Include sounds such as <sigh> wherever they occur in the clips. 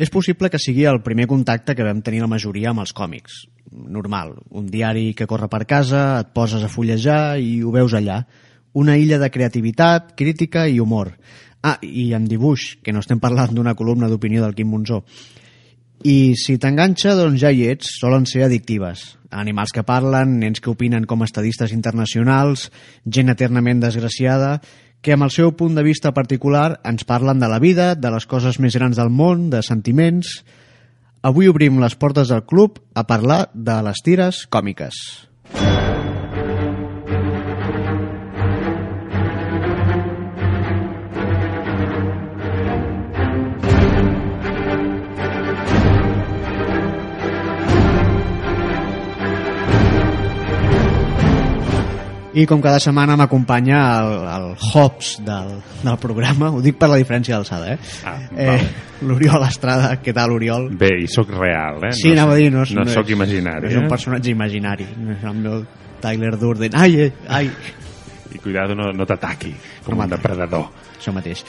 És possible que sigui el primer contacte que vam tenir la majoria amb els còmics. Normal, un diari que corre per casa, et poses a fullejar i ho veus allà. Una illa de creativitat, crítica i humor. Ah, i amb dibuix, que no estem parlant d'una columna d'opinió del Quim Monzó. I si t'enganxa, doncs ja hi ets, solen ser addictives. Animals que parlen, nens que opinen com estadistes internacionals, gent eternament desgraciada, que amb el seu punt de vista particular ens parlen de la vida, de les coses més grans del món, de sentiments... Avui obrim les portes del club a parlar de les tires còmiques. I com cada setmana m'acompanya el, el Hobbs del, del programa, ho dic per la diferència d'alçada, eh? Ah, eh L'Oriol Estrada, què tal, Oriol? Bé, i sóc real, eh? Sí, anava a dir, no, no, és- sóc imaginari. És un eh? personatge imaginari. No és el meu Tyler Durden. Ai, ai, ai, I cuidado, no, no t'ataqui, com No un depredador. això mateix.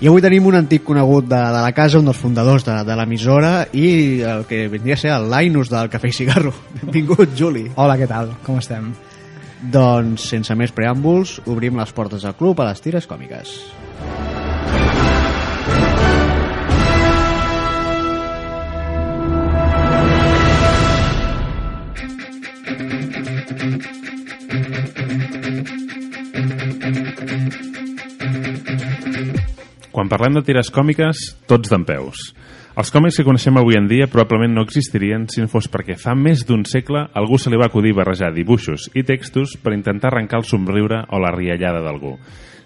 I avui tenim un antic conegut de, de la casa, un dels fundadors de, de l'emissora i el que vindria a ser el Linus del Cafè i Cigarro. <laughs> Benvingut, Juli. Hola, què tal? Com estem? Doncs, sense més preàmbuls, obrim les portes del club a les tires còmiques. Quan parlem de tires còmiques, tots d'en peus. Els còmics que coneixem avui en dia probablement no existirien si no fos perquè fa més d'un segle algú se li va acudir barrejar dibuixos i textos per intentar arrencar el somriure o la riallada d'algú.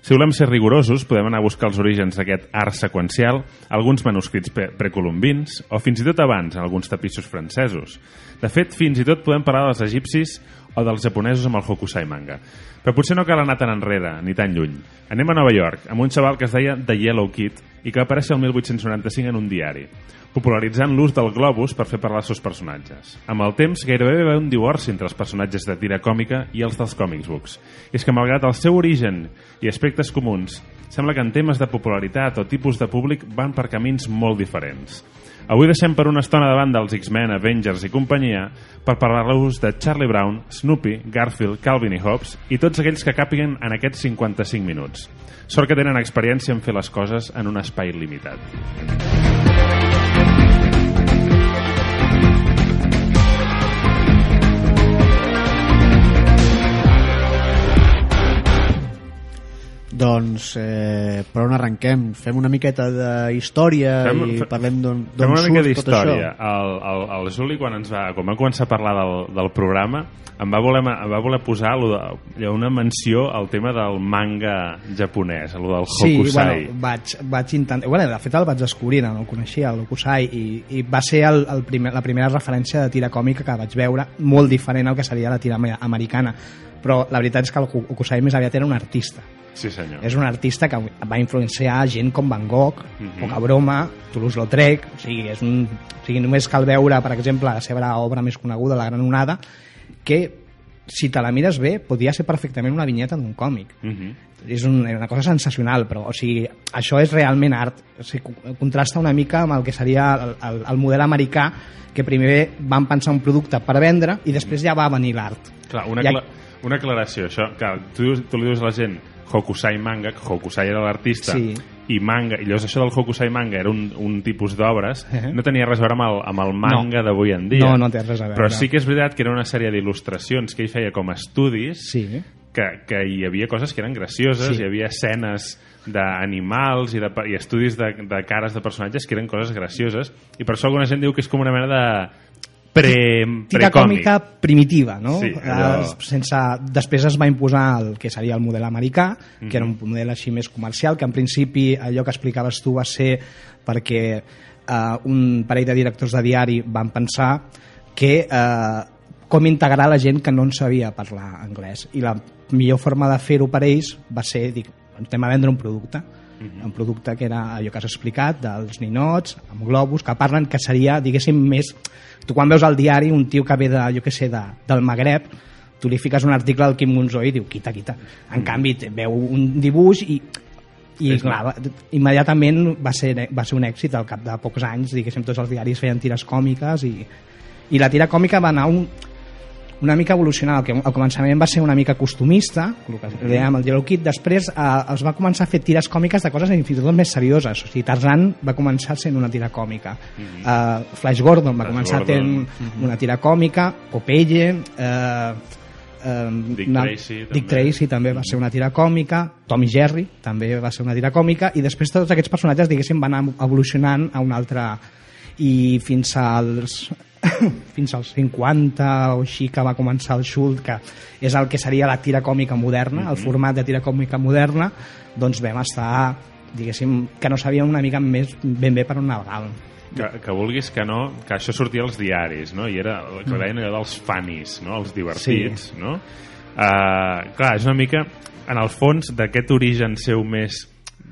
Si volem ser rigorosos, podem anar a buscar els orígens d'aquest art seqüencial, alguns manuscrits pre precolombins, o fins i tot abans, en alguns tapissos francesos. De fet, fins i tot podem parlar dels egipcis o dels japonesos amb el Hokusai manga. Però potser no cal anar tan enrere, ni tan lluny. Anem a Nova York, amb un xaval que es deia The Yellow Kid i que va aparèixer el 1895 en un diari, popularitzant l'ús del globus per fer parlar els seus personatges. Amb el temps, gairebé va haver un divorci entre els personatges de tira còmica i els dels comics books. I és que, malgrat el seu origen i aspectes comuns, sembla que en temes de popularitat o tipus de públic van per camins molt diferents. Avui deixem per una estona davant dels X-Men, Avengers i companyia per parlar-vos de Charlie Brown, Snoopy, Garfield, Calvin i Hobbes i tots aquells que càpiguen en aquests 55 minuts. Sort que tenen experiència en fer les coses en un espai limitat. Doncs, eh, per on arrenquem? Fem una miqueta de història Fem- i fe- parlem d'on Fem una mica surt tot això. d'història. El, el, el Juli, quan, ens va, quan va començar a parlar del, del programa, em va voler, em va voler posar lo de, una menció al tema del manga japonès, el del Sí, Hokusai. bueno, vaig, vaig intentar... Bueno, de fet el vaig descobrir, no el coneixia, el Okusai, i, i va ser el, el primer, la primera referència de tira còmica que vaig veure, molt diferent al que seria la tira ame- americana. Però la veritat és que el Okusai més aviat era un artista. Sí, senyor. És un artista que va influenciar gent com Van Gogh, Mhm. poca broma, Toulouse-Lautrec, o sigui, és un, o sigui, només cal veure, per exemple, la seva obra més coneguda, La gran onada, que si te la mires bé, podria ser perfectament una vinyeta d'un còmic. Mhm. És un, una cosa sensacional, però o sigui, això és realment art. O sigui, co- contrasta una mica amb el que seria el, el, el model americà, que primer van pensar un producte per vendre i després ja va venir l'art. Clar, una, Ja- cla una aclaració, això, clar, tu, tu li dius a la gent Hokusai manga, que Hokusai era l'artista, Sí. i manga, i llavors això del Hokusai manga era un, un tipus d'obres, Eh. no tenia res a veure amb el, amb el manga d'avui en dia. No, no té res a veure. Però sí que és veritat que era una sèrie d'il·lustracions que ell feia com a estudis, Sí. que, que hi havia coses que eren gracioses, Sí. hi havia escenes d'animals i, de, i estudis de, de cares de personatges que eren coses gracioses, i per això alguna gent diu que és com una mena de pre, tira còmica primitiva, no? Sí, allò- Eh, sense, després es va imposar el que seria el model americà, que era un Mhm. model així més comercial, que en principi allò que explicaves tu va ser perquè eh, un parell de directors de diari van pensar que eh, com integrar la gent que no en sabia parlar anglès i la millor forma de fer-ho per ells va ser, dic, anem a vendre un producte Mhm. un producte que era allò que has explicat dels ninots, amb globus, que parlen que seria, diguéssim, més... Tu quan veus al diari un tio que ve de, jo què sé, de, del Magreb, tu li fiques un article al Quim Monzó i diu, quita, quita. En canvi, te- veu un dibuix i i És clar, va, immediatament va ser, va ser un èxit al cap de pocs anys diguéssim tots els diaris feien tires còmiques i, i la tira còmica va anar un, una mica evolucionant, que al començament va ser una mica costumista, el que dèiem el Yellow Kid, després eh, es va començar a fer tires còmiques de coses fins i tot més serioses, o sigui, Tarzan va començar sent una tira còmica, eh, Flash Gordon va Flash començar Gordon. sent una tira còmica, Popeye, eh, eh, Dick una- Tracy, Dick també. Tracy també va ser una tira còmica, Tom i Jerry també va ser una tira còmica. I després tots aquests personatges diguéssim van evolucionant a un altre i fins als <coughs> fins als 50 o així que va començar el Schult que és el que seria la tira còmica moderna el format de tira còmica moderna doncs vam estar diguéssim que no sabíem una mica més ben bé per on anàvem que, que vulguis que no, que això sortia als diaris, no? I era el que deien allò dels funnies, no? Els divertits, no? Uh, clar, és una mica, en el fons, d'aquest origen seu més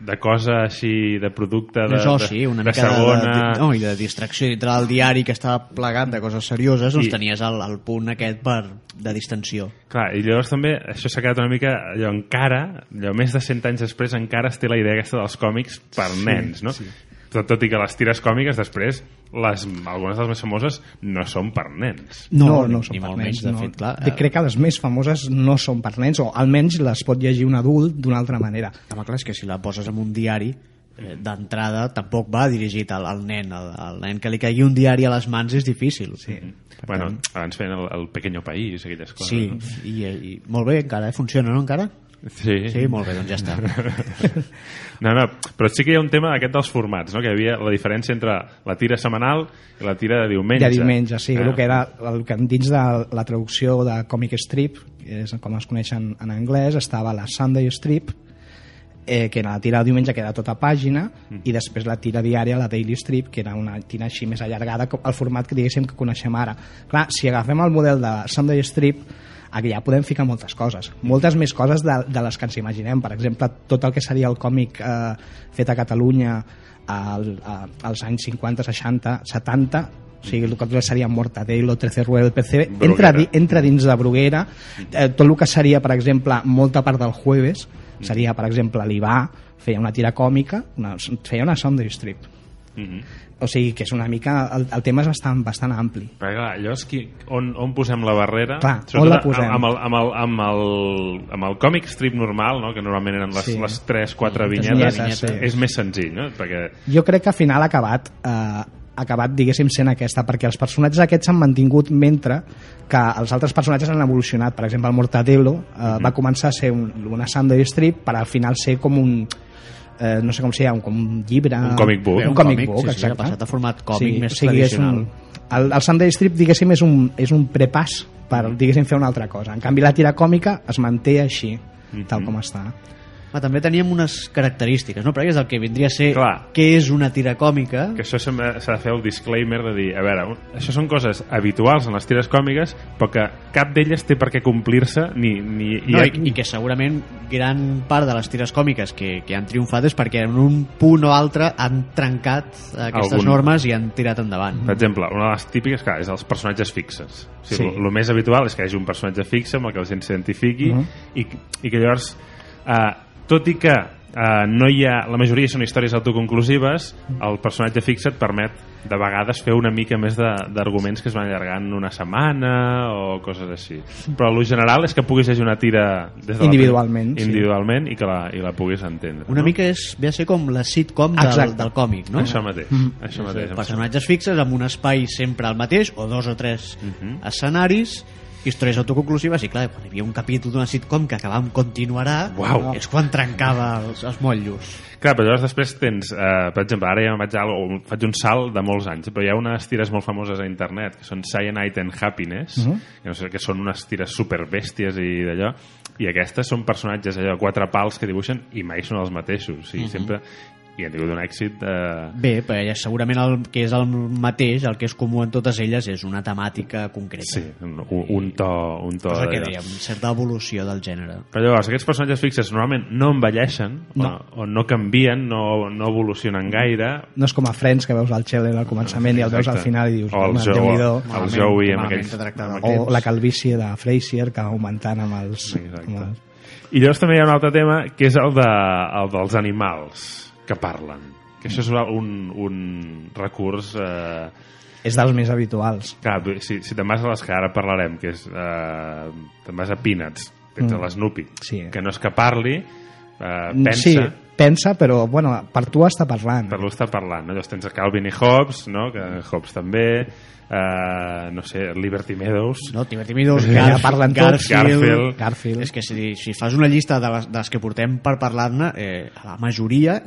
de cosa així, de producte de, oci, de, una de mica de, segona... de, no, i de distracció dintre del diari que estava plegat de coses serioses, doncs I- tenies el, el punt aquest per, de distensió. Clar, i llavors també això s'ha quedat una mica allò encara, allò més de 100 anys després encara es té la idea aquesta dels còmics per nens, no? Sí. Tot, tot i que les tires còmiques després, les, algunes de les més famoses no són per nens. no, ni- no són per nens menys, de no. fet, clar. De- crec que les més famoses no són per nens o almenys les pot llegir un adult d'una altra manera Home, clar, és que si la poses en un diari, eh, d'entrada tampoc va dirigit al, al nen. El, el nen que li caigui un diari a les mans és difícil. Sí, bueno, abans feien el, el Pequeño País, aquelles coses. sí no? i, i molt bé, encara, eh? funciona, no, encara? Sí. Sí, molt bé, doncs ja està. No, no, però sí que hi ha un tema d'aquest dels formats, no? que hi havia la diferència entre la tira setmanal i la tira de diumenge. de diumenge, sí, Eh? el que era el que dins de la traducció de comic strip, que és com es coneixen en anglès, estava la Sunday strip, eh, que era la tira de diumenge que era tota pàgina i després la tira diària, la daily strip que era una tira així més allargada el format que diguéssim que coneixem ara clar, si agafem el model de Sunday strip aquí ja podem ficar moltes coses. Moltes més coses de, de les que ens imaginem. Per exemple, tot el que seria el còmic eh, fet a Catalunya al, a, als anys 50, 60, 70 o sigui, el que seria Mortadelo, 13 Rueda del PC entra, entra dins de Bruguera. Eh, tot el que seria, per exemple, molta part del jueves seria, per exemple, l'Ivà feia una tira còmica una, feia una Sunday strip Mhm. o sigui que és una mica el, el tema és bastant, bastant ampli Perquè clar, allò és qui, on, on posem la barrera Clar, on la posem? amb el, amb el, amb el, amb el còmic strip normal no? que normalment eren les, Sí. les 3-4 Les vinyetes vinyetes, sí. és més senzill no? perquè jo crec que al final ha acabat eh, acabat, diguéssim, sent aquesta perquè els personatges aquests s'han mantingut mentre que els altres personatges han evolucionat per exemple, el Mortadelo eh, va començar a ser un, una Sunday strip per al final ser com un eh, no sé com se un, com un llibre Un comic book. un, Un comic còmic, book, sí, sí, exacte ha passat a format còmic més o sigui, és tradicional. un, el, el Sunday strip diguéssim és un, és un prepàs per diguéssim fer una altra cosa en canvi la tira còmica es manté així tal com està Ah, també teníem unes característiques, no? perquè és el que vindria a ser Clar. què és una tira còmica que això s'ha de fer el disclaimer de dir, a veure, un- això són coses habituals en les tires còmiques però que cap d'elles té per què complir-se ni, ni, no, i, i que segurament gran part de les tires còmiques que, que han triomfat és perquè en un punt o altre han trencat aquestes Algun- normes i han tirat endavant. Per exemple, una de les típiques clar, és els personatges fixes. O sigui, Sí. el més habitual és que hi hagi un personatge fixe amb el que la gent s'identifiqui Mhm. i, i que llavors, eh, tot i que eh, no hi ha, la majoria són històries autoconclusives, el personatge fixe et permet de vegades fer una mica més de- d'arguments que es van allargant una setmana o coses així. Però el general és que puguis llegir una tira des de la- Individualment, sí. individualment i, que la, i la puguis entendre. Una no? mica és, ve a ser com la sitcom del, Exacte. del còmic, no? Això mateix. Mhm. Això mateix. Personatges fixes amb un espai sempre el mateix o dos o tres Mhm. escenaris històries autoconclusives i clar, quan hi havia un capítol d'una sitcom que acabava amb continuarà Uau. és quan trencava els, els motllos Clar, però llavors després tens, eh, per exemple, ara ja vaig, a, o faig un salt de molts anys, però hi ha unes tires molt famoses a internet, que són Cyanide and Happiness, Mhm. que no sé, que són unes tires superbèsties i d'allò, i aquestes són personatges allò, quatre pals que dibuixen i mai són els mateixos, o sigui, sempre i han tingut un èxit eh, bé, però ja segurament el que és el mateix el que és comú en totes elles és una temàtica concreta sí, un, un to un to cosa que dèiem, certa evolució del gènere Però llavors, aquests personatges fixes normalment no envelleixen No. O, o no canvien, no, no evolucionen gaire no és com a Friends que veus el Scheller al començament i el veus al Exacte. final i dius o el, "Home, Joe, Déu-n'hi-do". el Joey amb aquells, amb el o aquells la calvície de Frasier que va augmentant amb els, Exacte. amb els I llavors també hi ha un altre tema, que és el, de, el dels animals que parlen. Que això és un, un recurs... Eh, és dels més habituals. Clar, si, si te'n vas a les que ara parlarem, que és... Eh, te'n vas a Peanuts, tens mm. l'Snoopy, Sí. que no és que parli, eh, pensa... Sí, pensa, però bueno, per tu està parlant. Per lo està parlant, no? Llavors tens a Calvin i Hobbes, no? que Hobbes també, eh, no sé, Liberty Meadows... No, Liberty Meadows, Que ja parlen tots. Garfield, Garfield. Garfield. És que si, si fas una llista de les, de les que portem per parlar-ne, eh, la majoria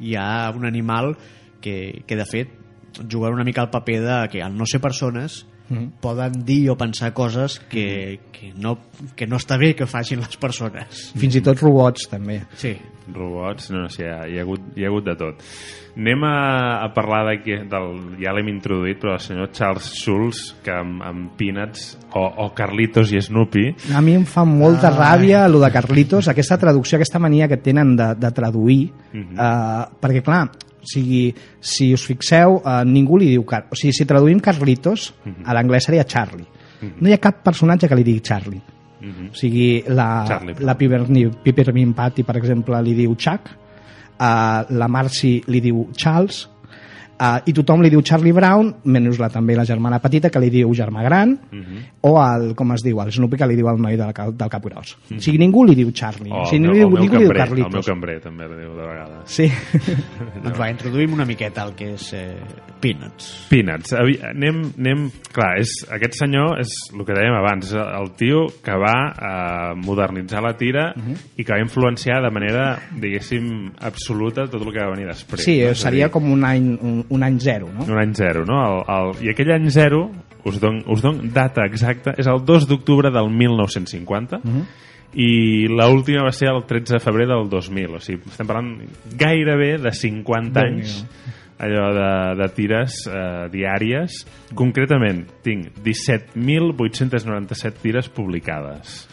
hi ha un animal que, que de fet jugant una mica al paper de que al no ser persones Mhm. poden dir o pensar coses que, que, no, que no està bé que facin les persones. Fins i tot robots, també. Sí, robots, no, no sé, hi ha, hi ha, hagut, hi ha hagut de tot. Anem a, a parlar de que, del, ja l'hem introduït, però el senyor Charles Schulz, que amb, amb Peanuts, o, o Carlitos i Snoopy, A mi em fa molta Ai. ràbia lo de Carlitos, aquesta traducció, aquesta mania que tenen de, de traduir, Mhm. eh, perquè clar, o sigui, si us fixeu, eh, ningú li diu... Car o sigui, si traduïm Carlitos, Mhm. a l'anglès seria Charlie. No hi ha cap personatge que li digui Charlie. Mhm. O sigui, la, Charlie la Piperni, Peppermint Patty, per exemple, li diu Chuck, uh, la Marcy li diu Charles, uh, i tothom li diu Charlie Brown, menys la, també la germana petita, que li diu germà gran, Mhm. o el, com es diu, el Snoopy, que li diu el noi del, del Capgròs. O sigui, ningú li diu Charlie, o o el, sigui, meu, ningú, el, meu ningú li diu cambrer, el meu Carlitos. cambrer també li diu de vegades. Sí, <laughs> doncs va, introduïm una miqueta el que és eh, Peanuts. Peanuts. Anem, anem... Clar, és, aquest senyor és el que dèiem abans, és el tio que va eh, modernitzar la tira i que va influenciar de manera, diguéssim, absoluta tot el que va venir després. sí no? Seria dir, com un any, un, un any zero, no? un any zero, no? El, el, I aquell any zero, us don, us don data exacta, és el 2 d'octubre del 1950 i l'última va ser el 13 de febrer del 2000, o sigui, estem parlant gairebé de 50 Déu-n'hi-do. anys allò de, de tires eh, diàries. Concretament, tinc 17.897 tires publicades.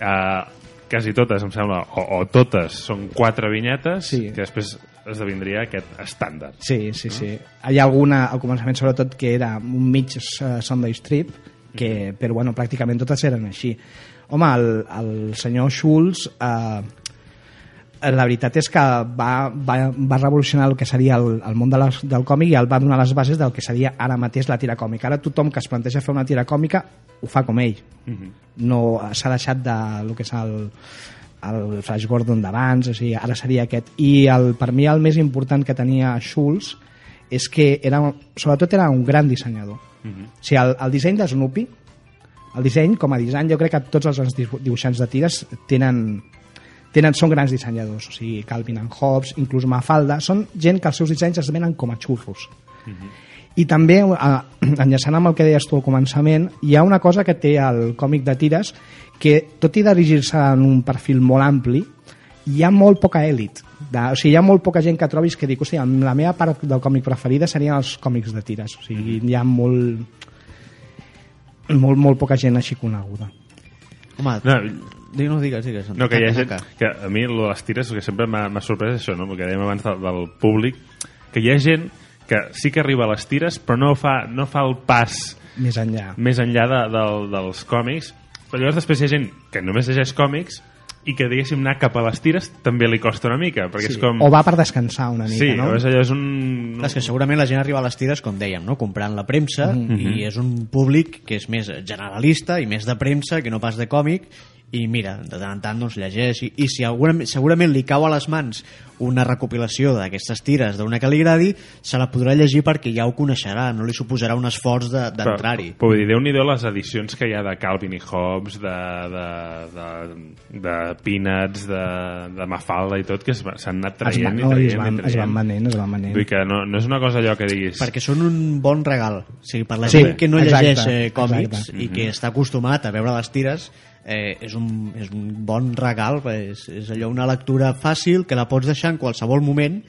Eh, quasi totes, em sembla, o, o totes, són quatre vinyetes, Sí. que després esdevindria aquest estàndard. Sí, sí, sí. Hi ha alguna, al començament sobretot, que era un mig eh, Sunday Strip, que, però bueno, pràcticament totes eren així. Home, el, el senyor Schulz, eh, la veritat és que va, va, va revolucionar el que seria el, el món de les, del còmic i el va donar les bases del que seria ara mateix la tira còmica. Ara tothom que es planteja fer una tira còmica ho fa com ell. No s'ha deixat de lo que és el, el Flash Gordon d'abans, o sigui, ara seria aquest. I el, per mi el més important que tenia Schulz és que era, sobretot era un gran dissenyador. O sigui, el, el disseny de Snoopy, el disseny, com a disseny, jo crec que tots els dibuixants de tires tenen, tenen, són grans dissenyadors, o sigui, Calvin and Hobbes, inclús Mafalda, són gent que els seus dissenys es venen com a xurros. I també, eh, <clears throat> enllaçant amb el que deies tu al començament, hi ha una cosa que té el còmic de tires que, tot i dirigir-se en un perfil molt ampli, hi ha molt poca èlit. De, o sigui, hi ha molt poca gent que trobis que dic, hòstia, la meva part del còmic preferida serien els còmics de tires. O sigui, hi ha molt, molt, molt poca gent així coneguda. Home, No, digues, no, digues, digues. No, que hi ha gent... Que a mi lo de les tires el que sempre m'ha sorprès això, no? Perquè dèiem abans del, del públic, que hi ha gent que sí que arriba a les tires, però no fa, no fa el pas Més enllà. més enllà de, del, dels còmics. Però llavors després hi ha gent que només llegeix còmics i que, diguéssim, anar cap a les tires també li costa una mica, perquè és com... O va per descansar una mica, sí, no? és allò, és un... Clar, és que segurament la gent arriba a les tires, com dèiem, no? comprant la premsa, i és un públic que és més generalista i més de premsa que no pas de còmic, i mira, de tant en tant doncs, llegeix, i, i si segurament, segurament li cau a les mans una recopilació d'aquestes tires d'una que li agradi, se la podrà llegir perquè ja ho coneixerà, no li suposarà un esforç de- d'entrar-hi. Però, però vull dir, déu-n'hi-do les edicions que hi ha de Calvin i Hobbes, de, de, de, de Peanuts, de, de Mafalda i tot, que s'han anat es traient van, i no, traient es, van, i es van traient. venent, es van venent. Vull dir que no, no és una cosa allò que diguis... perquè són un bon regal o sigui, per la Sí, gent que no exacte, llegeix eh, còmics exacte. i que està acostumat a veure les tires eh, és, un, és un bon regal és, és allò una lectura fàcil que la pots deixar en qualsevol moment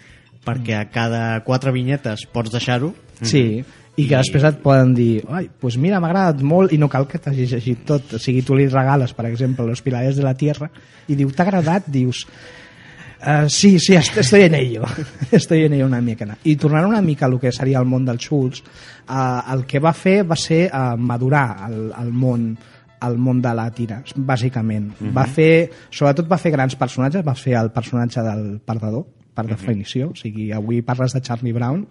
perquè a cada quatre vinyetes pots deixar-ho Sí, i que després et poden dir ai, pues mira, m'ha agradat molt i no cal que t'hagis llegit tot. O sigui, tu li regales, per exemple, Los Pilares de la Tierra i diu, t'ha agradat? Dius, Uh, sí, sí, est- estoy en ello. <laughs> estoy en ello una mica. I tornant una mica a lo que seria el món dels Schultz, uh, el que va fer va ser uh, madurar el, el món al món de la tira, bàsicament. Uh -huh. va fer, sobretot va fer grans personatges, va fer el personatge del perdedor, per definició, o sigui, avui parles de Charlie Brown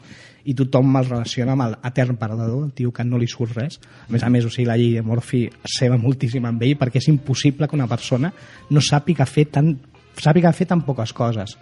i tothom el relaciona amb l'etern perdedor, el tio que no li surt res. A més a més, o sigui, la llei de Murphy es ceba moltíssim amb ell perquè és impossible que una persona no sàpiga fer tan, sàpiga fer tan poques coses.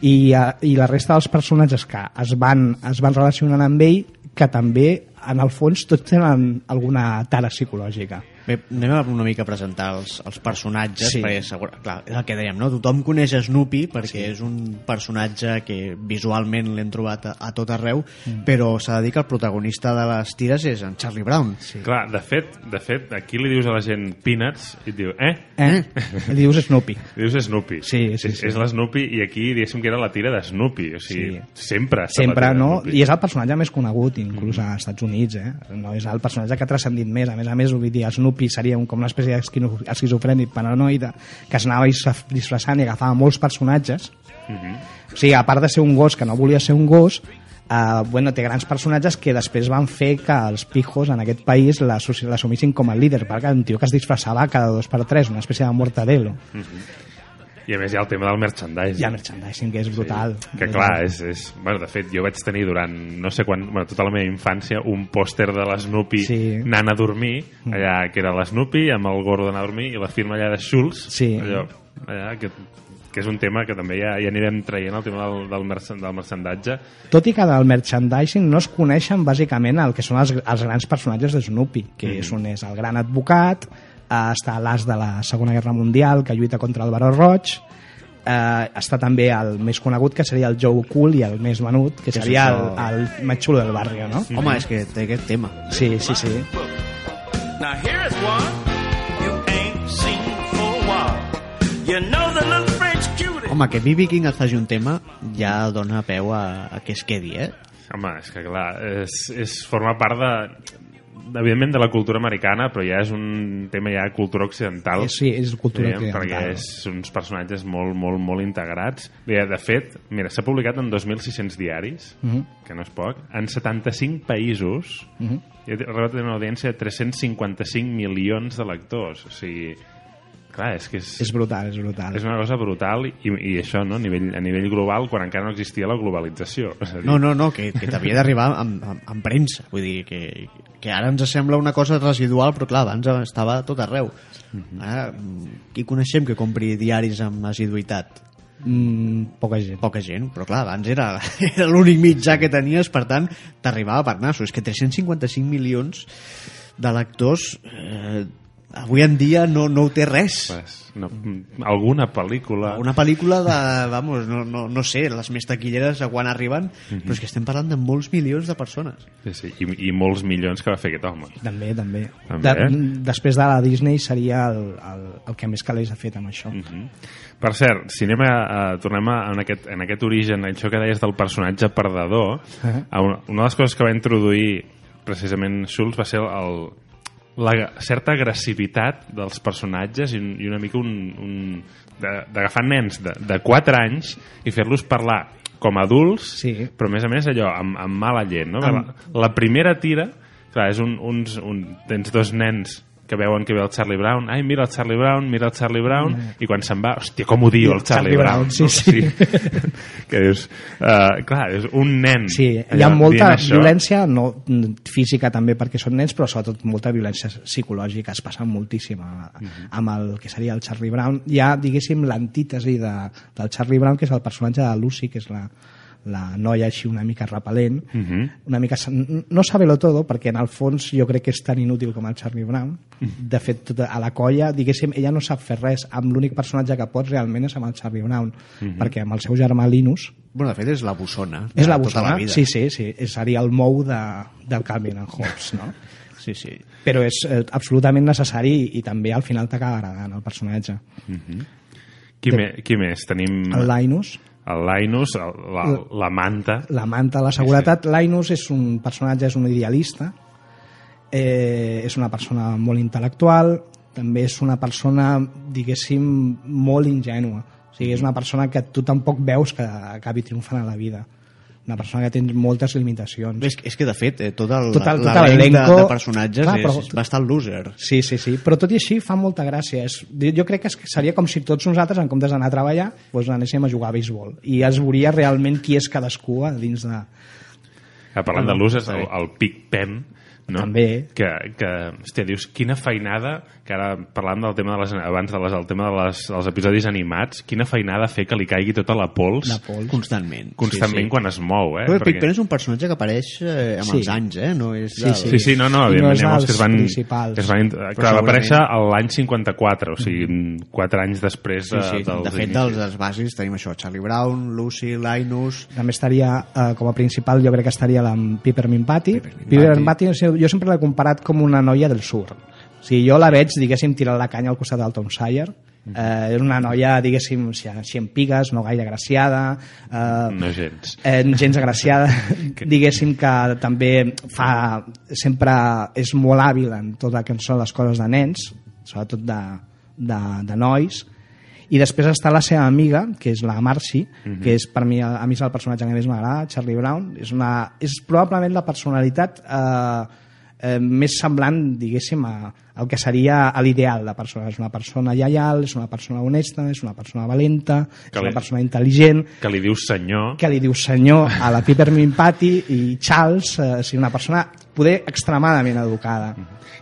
I, eh, i la resta dels personatges que es van, es van relacionant amb ell que també en el fons tots tenen alguna tara psicològica. Bé, anem a una mica a presentar els, els personatges, Sí. perquè segur, clar, és el que dèiem, no? Tothom coneix Snoopy perquè sí. és un personatge que visualment l'hem trobat a, a tot arreu, mm. però s'ha de dir que el protagonista de les tires és en Charlie Brown. Sí. Clar, de fet, de fet, aquí li dius a la gent Peanuts i et diu, eh? Eh? Li dius Snoopy. <laughs> Li dius Snoopy. Sí, sí, és, sí. És l'Snoopy i aquí diguéssim que era la tira de Snoopy. O sigui, Sí. sempre. Sempre, no? Snoopy. I és el personatge més conegut, inclús als Estats Units, eh? No és el personatge que ha transcendit més. A més a més, vull dir, Snoopy seria un, com una espècie d'esquizofrènic paranoide que es anava dis- disfressant i agafava molts personatges. O sigui, a part de ser un gos que no volia ser un gos, Uh, bueno, té grans personatges que després van fer que els pijos en aquest país l'assumissin com a líder, perquè un tio que es disfressava cada dos per tres, una espècie de mortadelo. I a més hi ha el tema del merchandising. Hi ha merchandising, que és brutal. Que clar, és, és... Bueno, de fet, jo vaig tenir durant, no sé quan, bueno, tota la meva infància, un pòster de l'Snoopy Sí. anant a dormir, allà, que era l'Snoopy, amb el gordo d'anar a dormir, i la firma allà de Schultz, Sí. allò, allà, que, que és un tema que també ja, ja anirem traient, el tema del, del, merchan- del mercendatge. Tot i que del merchandising no es coneixen bàsicament el que són els, els grans personatges de Snoopy, que és un és el gran advocat, està l'as de la Segona Guerra Mundial que lluita contra el Baró Roig, eh, està també el més conegut que seria el Joe Cool i el més venut que seria el, el més xulo del barri, no? Home, és que té aquest tema. Sí, sí, sí. Now here's one you ain't seen for a while. You know the little French cutie. Home, que B.B. King et faci un tema ja dona peu a, a que es quedi, eh? Home, és que clar, és, és formar part de evidentment de la cultura americana, però ja és un tema ja de cultura occidental. És, sí, és cultura Diguem, perquè occidental. és uns personatges molt, molt, molt integrats. De fet, mira, s'ha publicat en 2.600 diaris, Mhm. que no és poc, en 75 països, Mhm. i ha arribat una audiència de 355 milions de lectors. O sigui, clar, és que és, És brutal, és brutal. és una cosa brutal i, i això, no? a, nivell, a nivell global, quan encara no existia la globalització. <laughs> És a dir, No, no, no, que, que t'havia d'arribar amb, amb, amb premsa. Vull dir, que, que ara ens sembla una cosa residual, però clar, abans estava tot arreu. Ara, mm, qui coneixem que compri diaris amb assiduïtat? Mm, poca gent. Poca gent, però clar, abans era, <laughs> era l'únic mitjà que tenies, per tant, t'arribava per nassos. És que 355 milions de lectors eh, avui en dia no, no ho té res. Pues, no, alguna pel·lícula... Una pel·lícula de, vamos, no, no, no sé, les més taquilleres a quan arriben, però és que estem parlant de molts milions de persones. Sí, sí, i, i molts milions que va fer aquest home. També, també. També. De, després de la Disney seria el, el, el que més calés ha fet amb això. Mhm. Per cert, si anem a, a, tornem a, en, aquest, en aquest origen, això que deies del personatge perdedor, Ah. a una, una de les coses que va introduir precisament Schultz va ser el, la certa agressivitat dels personatges i, un, i una mica un, un de- d'agafar nens de, de 4 anys i fer-los parlar com a adults, Sí. però a més a més allò, amb, amb mala llet. No? Amb- La, la primera tira, clar, és un, uns, un, tens dos nens que veuen que ve el Charlie Brown, ai, mira el Charlie Brown, mira el Charlie Brown, i quan se'n va, hòstia, com odio el Charlie, Charlie Brown. Brown, sí, no? sí. <laughs> que dius, uh, clar, és un nen. Sí, hi ha molta dient això. violència, no mm, física també perquè són nens, però sobretot molta violència psicològica, es passa moltíssim a, Mhm. amb el que seria el Charlie Brown. Hi ha, diguéssim, l'antítesi de, del Charlie Brown, que és el personatge de Lucy, que és la, la noia així una mica repel·lent, Mhm. una mica, no sabe-lo todo, perquè en el fons jo crec que és tan inútil com el Charlie Brown. De fet, tota, a la colla, diguéssim, ella no sap fer res, amb l'únic personatge que pot realment és amb el Charlie Brown, perquè amb el seu germà Linus, Bueno, de fet, és la bossona. és la de tota bossona? vida. Sí, sí, sí. És- Seria el mou de, del Calvin and Hobbes, no? Sí, sí. Però és eh, absolutament necessari i, i també al final t'acaba agradant el personatge. Qui, me, qui més? Tenim El Linus, el Linus, el, la, la manta. la manta la seguretat. Linus és un personatge, és un idealista, eh, és una persona molt intel·lectual, també és una persona, diguéssim, molt ingènua. O sigui, és una persona que tu tampoc veus que acabi triomfant a la vida. Una persona que té moltes limitacions. És, és que, de fet, eh, tot el, Tot el- tot l'elenc de, de personatges Clar, és, però- és bastant loser. Sí, sí, sí, però tot i així fa molta gràcia. És, jo crec que és- seria com si tots nosaltres, en comptes d'anar a treballar, doncs anéssim a jugar a béisbol. I es veuria realment qui és cadascú a dins de... Ah, parlant de losers, el, el Big Pen, no? També. Que, que hòstia, dius, quina feinada, que ara parlant del tema de les, abans de les, el tema de les, dels episodis animats, quina feinada fer que li caigui tota la pols, La pols. Constantment. constantment sí, sí. quan es mou, eh? Però el Perquè- és un personatge que apareix eh, amb Sí. els anys, eh? No és Sí, del- sí. Sí, sí, no, no, I no evidentment, és hi ha molts que es van... principals. Que es van clar, va aparèixer l'any 54, o sigui, quatre anys després Sí, sí. eh, dels De fet, dels, dels bàsics tenim això, Charlie Brown, Lucy, Linus... També estaria, eh, com a principal, jo crec que estaria la Peppermint Patty. Peppermint Peppermint Patty, sigui, jo sempre l'he comparat com una noia del sur. O sigui, jo la veig, diguéssim, tirant la canya al costat del Tom Sawyer. Eh, és una noia, diguéssim, així així en pigues, no gaire agraciada, eh, No gens. eh, gens agraciada, <laughs> diguéssim que també fa, sempre és molt hàbil en tot el que són les coses de nens, sobretot de, de, de nois, i després està la seva amiga, que és la Marcy, que és per mi, a mi és el personatge que més m'agrada, Charlie Brown. És, una, és probablement la personalitat eh, eh, més semblant, diguéssim, a, al que seria a l'ideal de persona. És una persona lleial, és una persona honesta, és una persona valenta, és Que li- una persona intel·ligent, Que li dius senyor... que li diu senyor a la Peppermint Patty i Charles, eh, sigui una persona poder extremadament educada.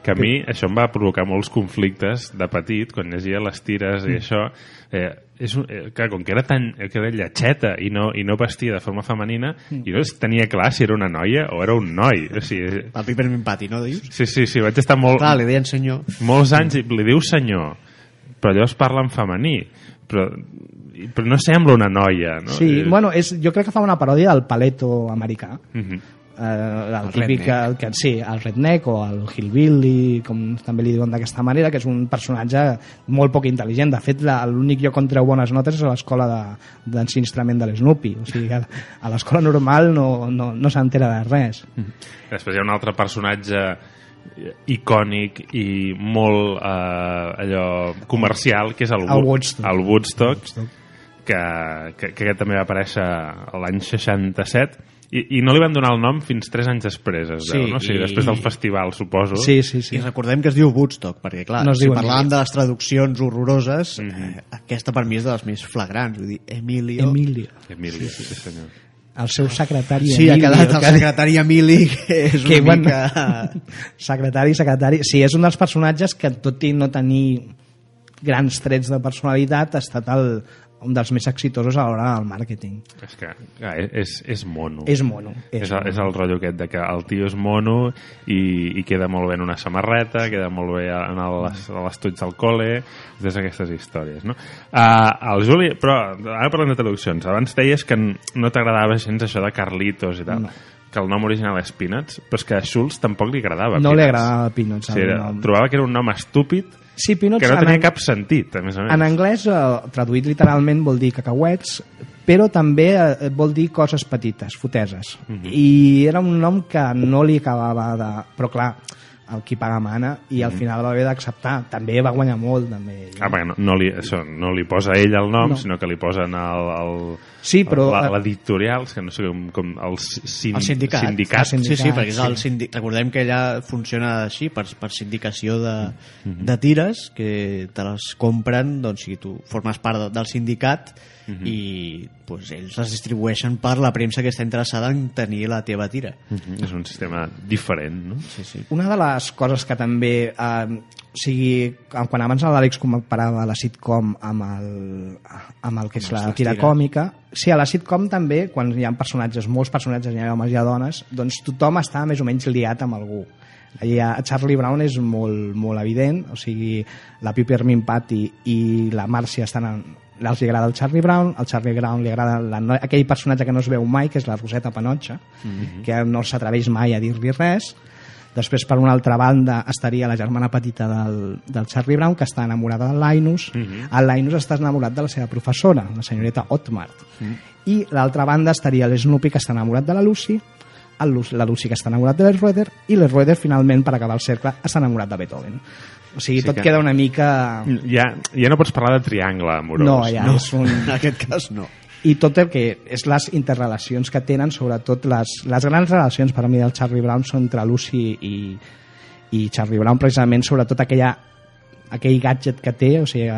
que a mi això em va provocar molts conflictes de petit, quan llegia les tires Mm. i això, eh, és un, eh, clar, com que era tan eh, que era lletxeta i no, i no vestia de forma femenina, Mm. i no es tenia clar si era una noia o era un noi. O sigui, El Peppermint Patty, no dius? sí, sí, sí, vaig estar molt, Clar, li deien senyor. molts anys i li diu senyor, però llavors parla en femení, però, però no sembla una noia. No? Sí, Eh, bueno, és, jo crec que fa una paròdia del paleto americà. mhm. Eh, el, El típic, el, que, sí, el redneck o el hillbilly, com també li diuen d'aquesta manera, que és un personatge molt poc intel·ligent. De fet, l'únic lloc on treu bones notes és a l'escola de- d'ensinstrament de, de l'Snoopy. O sigui, a, a l'escola normal no, no, no s'entera de res. Després hi ha un altre personatge icònic i molt eh, allò comercial que és el, El Wo- Woodstock. el Woodstock, que, que, que aquest també va aparèixer l'any 67 i, i no li van donar el nom fins 3 anys després es Sí, veu, no? o sigui, i- després del festival suposo Sí, sí, Sí. sí. I recordem que es diu Woodstock, perquè clar, No si parlàvem de les traduccions horroroses, Mhm. eh, aquesta per mi és de les més flagrants. Vull dir, Emilio... Emilio. Emilio, sí, senyor. El seu secretari Sí, ha Emilio, quedat el que- secretari Emili, que és una que, bueno, mica... <laughs> secretari, secretari... Sí, és un dels personatges que, tot i no tenir grans trets de personalitat, ha estat el, un dels més exitosos a l'hora del màrqueting. és que clar, és, és mono És mono. És, és, el, és el rotllo aquest de que el tio és mono i, i queda molt bé en una samarreta, queda molt bé en l'estuig del col·le, totes aquestes històries, no? Uh, el Juli, però ara parlem de traduccions. Abans deies que no t'agradava gens això de Carlitos i tal. No. Que el nom original és Peanuts, però és que a Schultz tampoc li agradava no li Peanuts. agradava Peanuts. Sí, era, nom. trobava que era un nom estúpid Sí, Peanuts que no en tenia ang- cap sentit, a més a més. En anglès, eh, traduït literalment, vol dir cacauets, però també eh, vol dir coses petites, foteses. Mhm. I era un nom que no li acabava de... Però clar, el qui paga mana, i Mhm. al final va haver d'acceptar. També va guanyar molt, també. Ah, perquè no, no, li, això, no li posa ell el nom, No. sinó que li posen el, el, Sí, però- la- l'editorial, que no sé com, com el, sin, El sindicat. sindicat. El sindicat, sí, sí, perquè sí. el sindi... recordem que allà funciona així, per, per sindicació de, de tires, que te les compren, doncs si tu formes part de, del sindicat i pues, ells les distribueixen per la premsa que està interessada en tenir la teva tira. Mhm, És un sistema diferent, no? Sí, sí. Una de les coses que també... Eh, o sigui, quan abans l'Àlex comparava la sitcom amb el, amb el que és la tira còmica, sí, a la sitcom també, quan hi ha personatges, molts personatges, hi ha homes i ha dones, doncs tothom està més o menys liat amb algú. Allà, a Charlie Brown és molt, molt evident, o sigui, la Peppermint Patty i la Marcia estan en, els agrada el Charlie Brown, al Charlie Brown li agrada la, no- aquell personatge que no es veu mai, que és la Roseta Panotxa, que no s'atreveix mai a dir-li res. Després, per una altra banda, estaria la germana petita del, del Charlie Brown, que està enamorada del Linus. El Linus està enamorat de la seva professora, la senyoreta Otmart. I l'altra banda estaria l'Snoopy, que està enamorat de la Lucy, el la Lucy, que està enamorat de l'Schroeder, i l'Schroeder, finalment, per acabar el cercle, està enamorat de Beethoven. O sigui, Sí tot que- queda una mica... Ja, ja no pots parlar de triangle amorós. No, ja No, és un... <laughs> en aquest cas no. I tot el que és les interrelacions que tenen, sobretot les, les grans relacions per a mi del Charlie Brown són entre Lucy i, i Charlie Brown, precisament sobretot aquella aquell gadget que té, o sigui,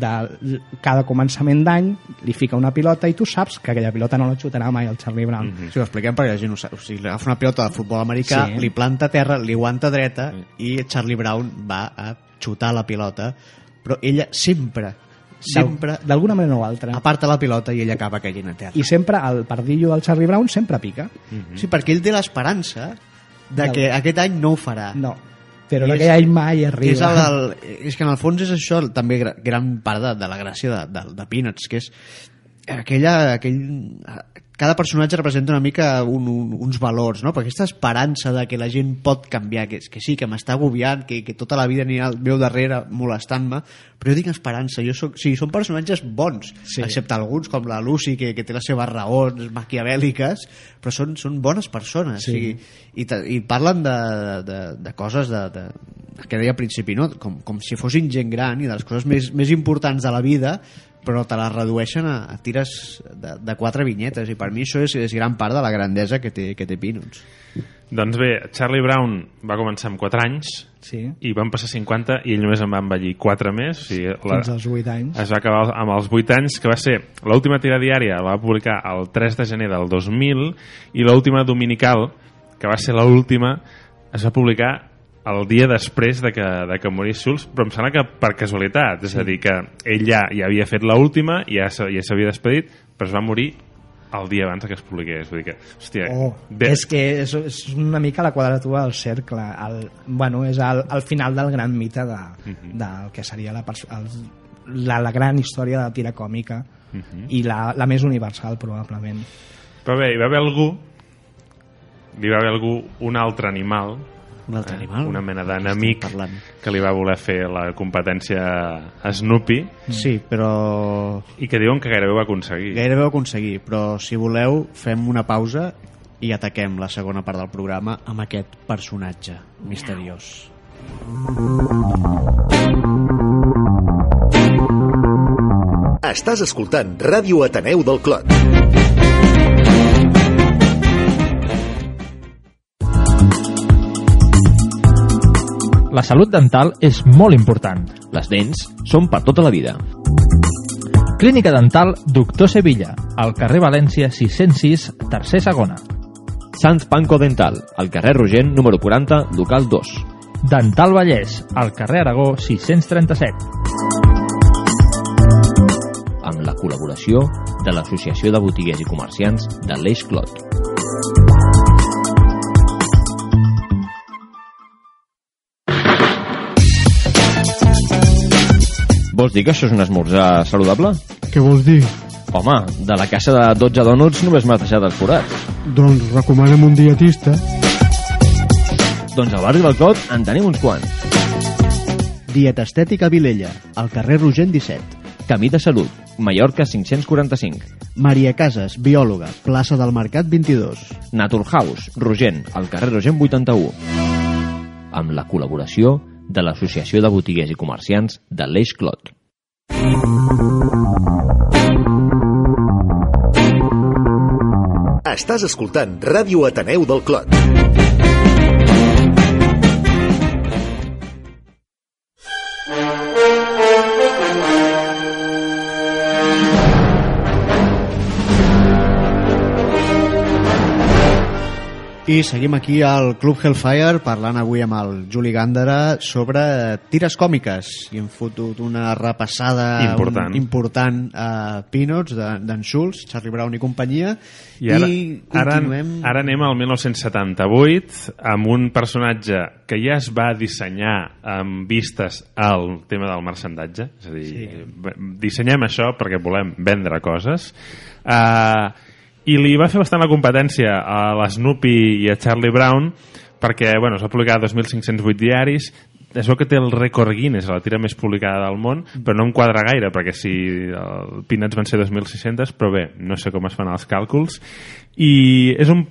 de cada començament d'any li fica una pilota i tu saps que aquella pilota no la xutarà mai el Charlie Brown. Mm -hmm. Si ho expliquem perquè la gent ho sap. O sigui, agafa una pilota de futbol americà, Sí. li planta a terra, li aguanta dreta i Charlie Brown va a xutar la pilota, però ella sempre, sempre D'al- D'alguna manera o altra. aparta la pilota i ella acaba caient a terra. I sempre el pardillo del Charlie Brown sempre pica. Sí, perquè ell té l'esperança de que aquest any no ho farà. No, però aquell any mai arriba. és, el, el, és que en el fons és això també gra- gran part de, de la gràcia de, de, de Peanuts, que és aquella, aquell, cada personatge representa una mica un, un, uns valors, no? Perquè aquesta esperança de que la gent pot canviar, que, que sí, que m'està agobiant, que, que tota la vida anirà al meu darrere molestant-me, però jo tinc esperança, jo soc, sigui, són personatges bons, Sí. sí. excepte alguns com la Lucy, que, que té les seves raons maquiavèliques, però són, són bones persones, Sí. o sigui, i, ta- i parlen de, de, de coses de, de, que deia al principi, no? com, com si fossin gent gran i de les coses més, més importants de la vida però te les redueixen a, a tires de, de quatre vinyetes i per mi això és, és gran part de la grandesa que té, que té Peanuts Doncs bé, Charlie Brown va començar amb 4 anys Sí, i van passar 50 i ell només en va envellir 4 més. O sigui, la, fins als 8 anys. es va acabar amb els 8 anys, que va ser l'última tira diària, la va publicar el 3 de gener del 2000 i l'última dominical, que va ser l'última, es va publicar el dia després de que, de que morís Schultz, però em sembla que per casualitat, és a dir, que ell ja, ja havia fet l'última, ja ja s'havia despedit, però es va morir el dia abans que es publiqués. Vull dir que, hòstia, Oh, de- és que és, és una mica la quadratura del cercle. El, bueno, és el, el final del gran mite de, del que seria la, el, la, la gran història de la tira còmica i la, la més universal, probablement. Però bé, hi va haver algú, hi va haver algú, un altre animal, un altre animal. una mena d'enemic que li va voler fer la competència a Snoopy. Sí, però i que diuen que gairebé ho va aconseguir. gairebé ho aconseguir però si voleu fem una pausa i ataquem la segona part del programa amb aquest personatge misteriós. Estàs escoltant Ràdio Ateneu del Clot. La salut dental és molt important. Les dents són per tota la vida. Clínica Dental Doctor Sevilla, al carrer València 606, tercer segona. Sant Panco Dental, al carrer Rogent, número 40, local 2. Dental Vallès, al carrer Aragó 637. Amb la col·laboració de l'Associació de Botiguers i Comerciants de l'Eix Clot. Vols dir que això és un esmorzar saludable? Què vols dir? Home, de la caixa de 12 dònuts només m'has deixat els forats. Doncs recomana'm un dietista. Doncs al barri del Clot en tenim uns quants. Dieta Estètica Vilella, al carrer Rogent 17. Camí de Salut, Mallorca 545. Maria Casas, biòloga, plaça del Mercat 22. Naturhaus, Rogent, al carrer Rogent 81. Amb la col·laboració de l'Associació de Botiguers i Comerciants de l'Eix Clot. Estàs escoltant Ràdio Ateneu del Clot. I seguim aquí al Club Hellfire parlant avui amb el Juli Gàndara sobre tires còmiques i hem fotut una repassada Important. un, important a Peanuts d'en de, Schultz, Charlie Brown i companyia I ara, i ara, continuem ara anem al 1978 amb un personatge que ja es va dissenyar amb vistes al tema del marxandatge. És a dir, sí. dissenyem això perquè volem vendre coses. Uh, I li va fer bastant la competència a l'Snoopy i a Charlie Brown perquè bueno, s'ha publicat 2.508 diaris es veu que té el rècord Guinness, la tira més publicada del món, però no em quadra gaire, perquè si el Peanuts van ser 2.600, però bé, no sé com es fan els càlculs. I és un,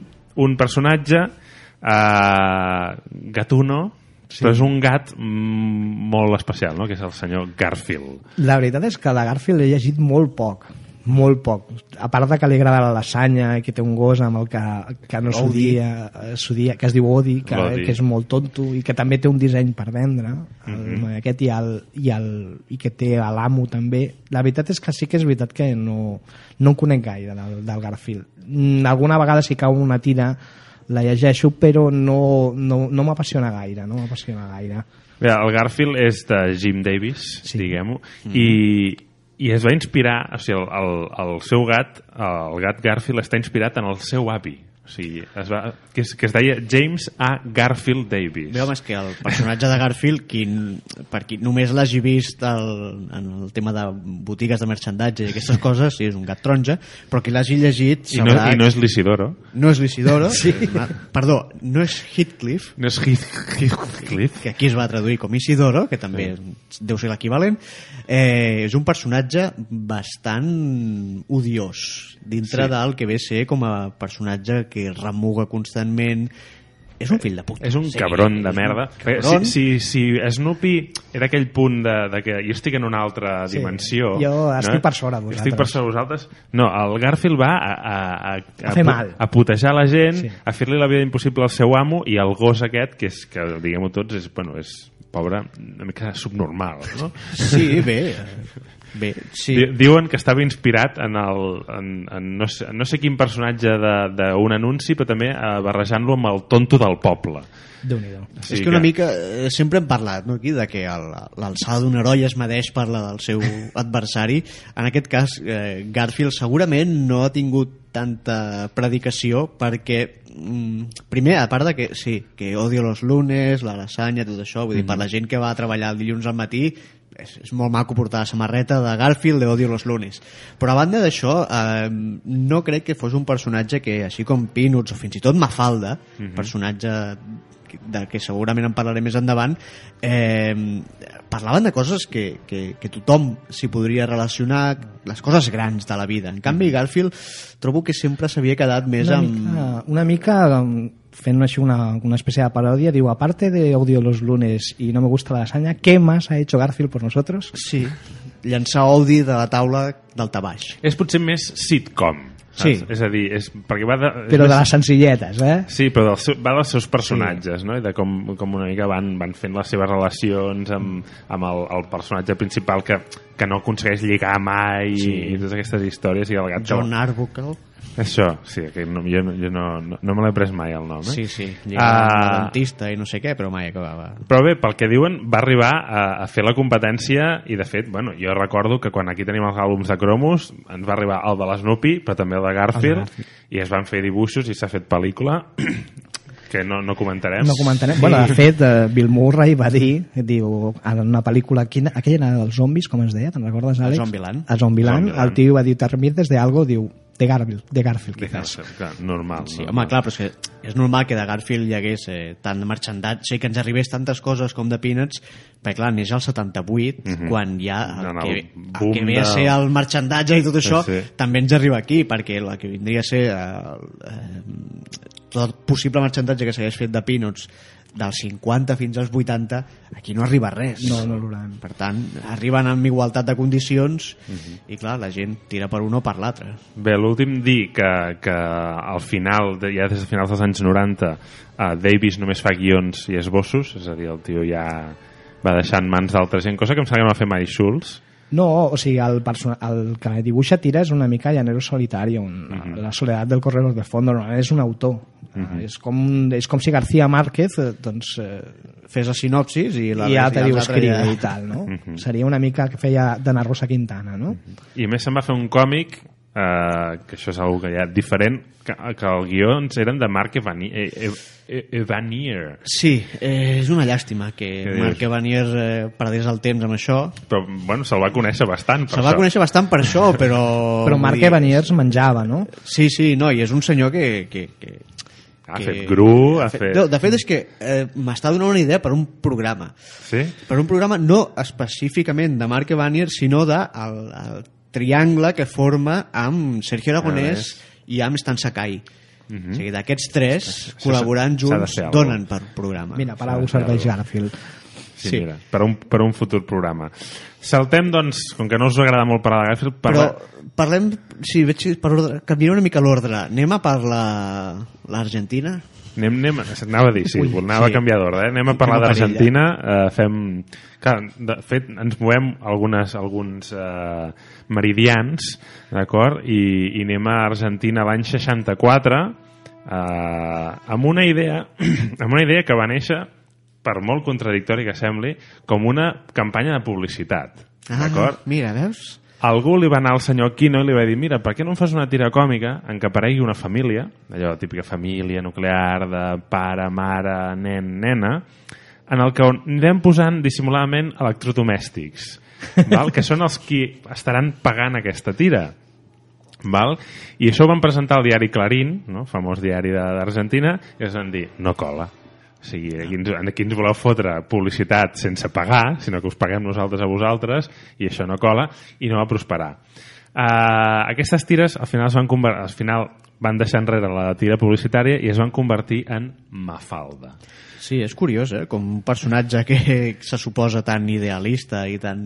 un personatge eh, gatuno, sí. però és un gat mm, molt especial, no? que és el senyor Garfield. La veritat és que la Garfield l'he llegit molt poc. Molt poc. A part de que li agrada la lasanya i que té un gos amb el que, que no s'odia, eh, s'odia, que es diu Odi, que, que és molt tonto i que també té un disseny per vendre, el, Mhm. noi aquest i, el, i, el, i que té l'amo també. La veritat és que sí que és veritat que no, no en conec gaire del, del Garfield. Mm, Alguna vegada si cau una tira la llegeixo, però no, no, no m'apassiona gaire, no m'apassiona gaire. Bé, el Garfield és de Jim Davis, sí. diguem-ho, i, i es va inspirar, o sigui, el, el, el seu gat, el gat Garfield està inspirat en el seu avi, o sigui, es va, que, es, que es deia James A. Garfield Davis. Bé, home, és que el personatge de Garfield, qui, per qui només l'hagi vist el, en el tema de botigues de merchandatge i aquestes coses, sí, és un gat taronja, però qui l'hagi llegit I no. I no és l'Isidoro. no és Lisidoro, <laughs> sí. perdó, no és Heathcliff, No és Heath, Heathcliff. que aquí es va traduir com Isidoro, que també deu ser l'equivalent, eh, és un personatge bastant odiós dintre Sí. sí. del que ve ser com a personatge que remuga constantment és un fill de puta És un Sí, cabron de merda. cabron. Si, si, si Snoopy era aquell punt de, de que jo estic en una altra Sí, dimensió... jo estic per sobre de Estic per vosaltres. sobre vosaltres. No, el Garfield va a, a, a, A pu- mal. a putejar la gent, Sí. a fer-li la vida impossible al seu amo i el gos aquest, que, és, que diguem-ho tots, és, bueno, és pobre, una mica subnormal, no? sí, bé <laughs> bé, sí. Di- Diuen que estava inspirat en, el, en, en no, sé, no sé quin personatge de- d'un anunci, però també eh, barrejant-lo amb el tonto del poble. déu nhi és que una mica, eh, sempre hem parlat no, aquí, de que l'alçada d'un heroi es medeix per la del seu <laughs> adversari. En aquest cas eh, Garfield segurament no ha tingut tanta predicació perquè mm, primer, a part de que sí, que odio los lunes, la lasanya, tot això, vull dir, per la gent que va a treballar el dilluns al matí és, és molt maco portar la samarreta de Garfield de Odio los lunes. Però a banda d'això eh, no crec que fos un personatge que així com Peanuts o fins i tot Mafalda personatge que- de que segurament en parlaré més endavant eh, parlaven de coses que, que, que tothom s'hi podria relacionar les coses grans de la vida. En canvi Garfield trobo que sempre s'havia quedat més una amb mica, una mica fent així una, una especie de parodia diu, aparte de odio los lunes y no me gusta la lasaña, ¿qué más ha hecho Garfield por nosotros? sí, llançar odi de la taula del tabaix És potser més sitcom. Sí. saps? És a dir, és, perquè va de, és Però de més- les senzilletes, eh? Sí, però del seu, va dels seus personatges, no? I de com, com una mica van, van fent les seves relacions amb, amb el, el personatge principal que, que no aconsegueix lligar mai sí. i totes aquestes històries i el gat... John Arbuckle Això, sí, que no, jo, no- jo no, no, no me l'he pres mai el nom, eh? sí, sí, lligava Ah. uh... dentista i no sé què però mai acabava Però bé, pel que diuen, va arribar a, a fer la competència i, de fet, bueno, jo recordo que quan aquí tenim els àlbums de cromos ens va arribar el de l'Snoopy, però també el de Garfield, i es van fer dibuixos i s'ha fet pel·lícula <clears throat> que no, no comentarem. No comentarem. Bueno, de fet, eh, Bill Murray va dir, diu, en una pel·lícula, quina, aquella era dels zombis, com es deia, te'n recordes, Àlex? Zombieland. A Zombieland. Zombieland. El tio va dir, te remirtes de algo, diu, de Garfield, de Garfield, De quizás. Garfield, clar, normal. Sí, normal. home, clar, però és que és normal que de Garfield hi hagués eh, tant de marxandatge i que ens arribés tantes coses com de Peanuts, perquè clar, neix el 78, Mhm. quan ja el, el que, el boom que ve a del- ser el marxandatge i tot això, sí. també ens arriba aquí, perquè el que vindria a ser eh, eh, tot el possible marxandatge que s'hagués fet de Peanuts dels 50 fins als 80, aquí no arriba res. No, no l'hauran. Per tant, arriben amb igualtat de condicions Mhm. i clar, la gent tira per un o per l'altre. Bé, l'últim dir que, que al final, de, ja des de finals dels anys 90, uh, Davis només fa guions i esbossos, és a dir, el tio ja va deixar en mans d'altra gent, cosa que em sembla que no va fer mai Schultz. No, o sigui, el, persona- el que dibuixa tira és una mica llanero solitario, un, Mhm. la soledat del correo de fondo, no, és un autor. Uh és, com, és com si García Márquez eh, doncs, eh, Fes la sinopsis i la i ja te diu escriure ja- i tal, no? Mhm. Seria una mica que feia d'Anna Rosa Quintana, no? I a més se'n va fer un còmic, uh, que això és una que ja diferent, que, que els guions eren de Marc Evani- eh, eh, eh, Evanier. Sí, eh, és una llàstima que Què Marc dius? Evanier eh, perdés el temps amb això. Però, bueno, se'l va conèixer bastant per Se'l va això. conèixer bastant per això, però... <laughs> Però Marc dir, Evaniers menjava, no? Sí, sí, no, i és un senyor que... que, que Ha que- fet Gru, ha ha fet... No, de fet, és que eh, m'està donant una idea per un programa. Sí? Per un programa no específicament de Marc Evanier, sinó de el, el triangle que forma amb Sergio Aragonès i amb Stan Sakai. O sigui, d'aquests tres, col·laborant junts, donen per programa. Mira, per alguna serveix Garfield. Sí, Sí. mira, per un, per un futur programa. Saltem, doncs, com que no us agrada molt parlar de Garfield, parla... Però parlem, sí, veig per ordre, canviar una mica l'ordre. Anem a per la- l'Argentina? Anem, anem, anava a dir, sí, Ui, anava sí. a canviar d'ordre. Eh? Anem a parlar d'Argentina. Eh, fem... Clar, de fet, ens movem algunes, alguns eh, meridians, d'acord? I, I anem a Argentina l'any 64 eh, amb una idea <clears throat> amb una idea que va néixer per molt contradictori que sembli, com una campanya de publicitat. Ah, mira, veus? Algú li va anar al senyor Quino i li va dir mira, per què no em fas una tira còmica en què aparegui una família, allò típica família nuclear de pare, mare, nen, nena, en el que anirem posant dissimuladament electrodomèstics, val? que són els qui estaran pagant aquesta tira. Val? I això ho van presentar al diari Clarín, no? famós diari d'Argentina, i es van dir, no cola. O sigui, aquí ens, aquí ens voleu fotre publicitat sense pagar, sinó que us paguem nosaltres a vosaltres, i això no cola, i no va prosperar. Uh, aquestes tires al final, van al final van deixar enrere la tira publicitària i es van convertir en Mafalda. Sí, és curiós, eh? Com un personatge que <laughs> se suposa tan idealista i tan...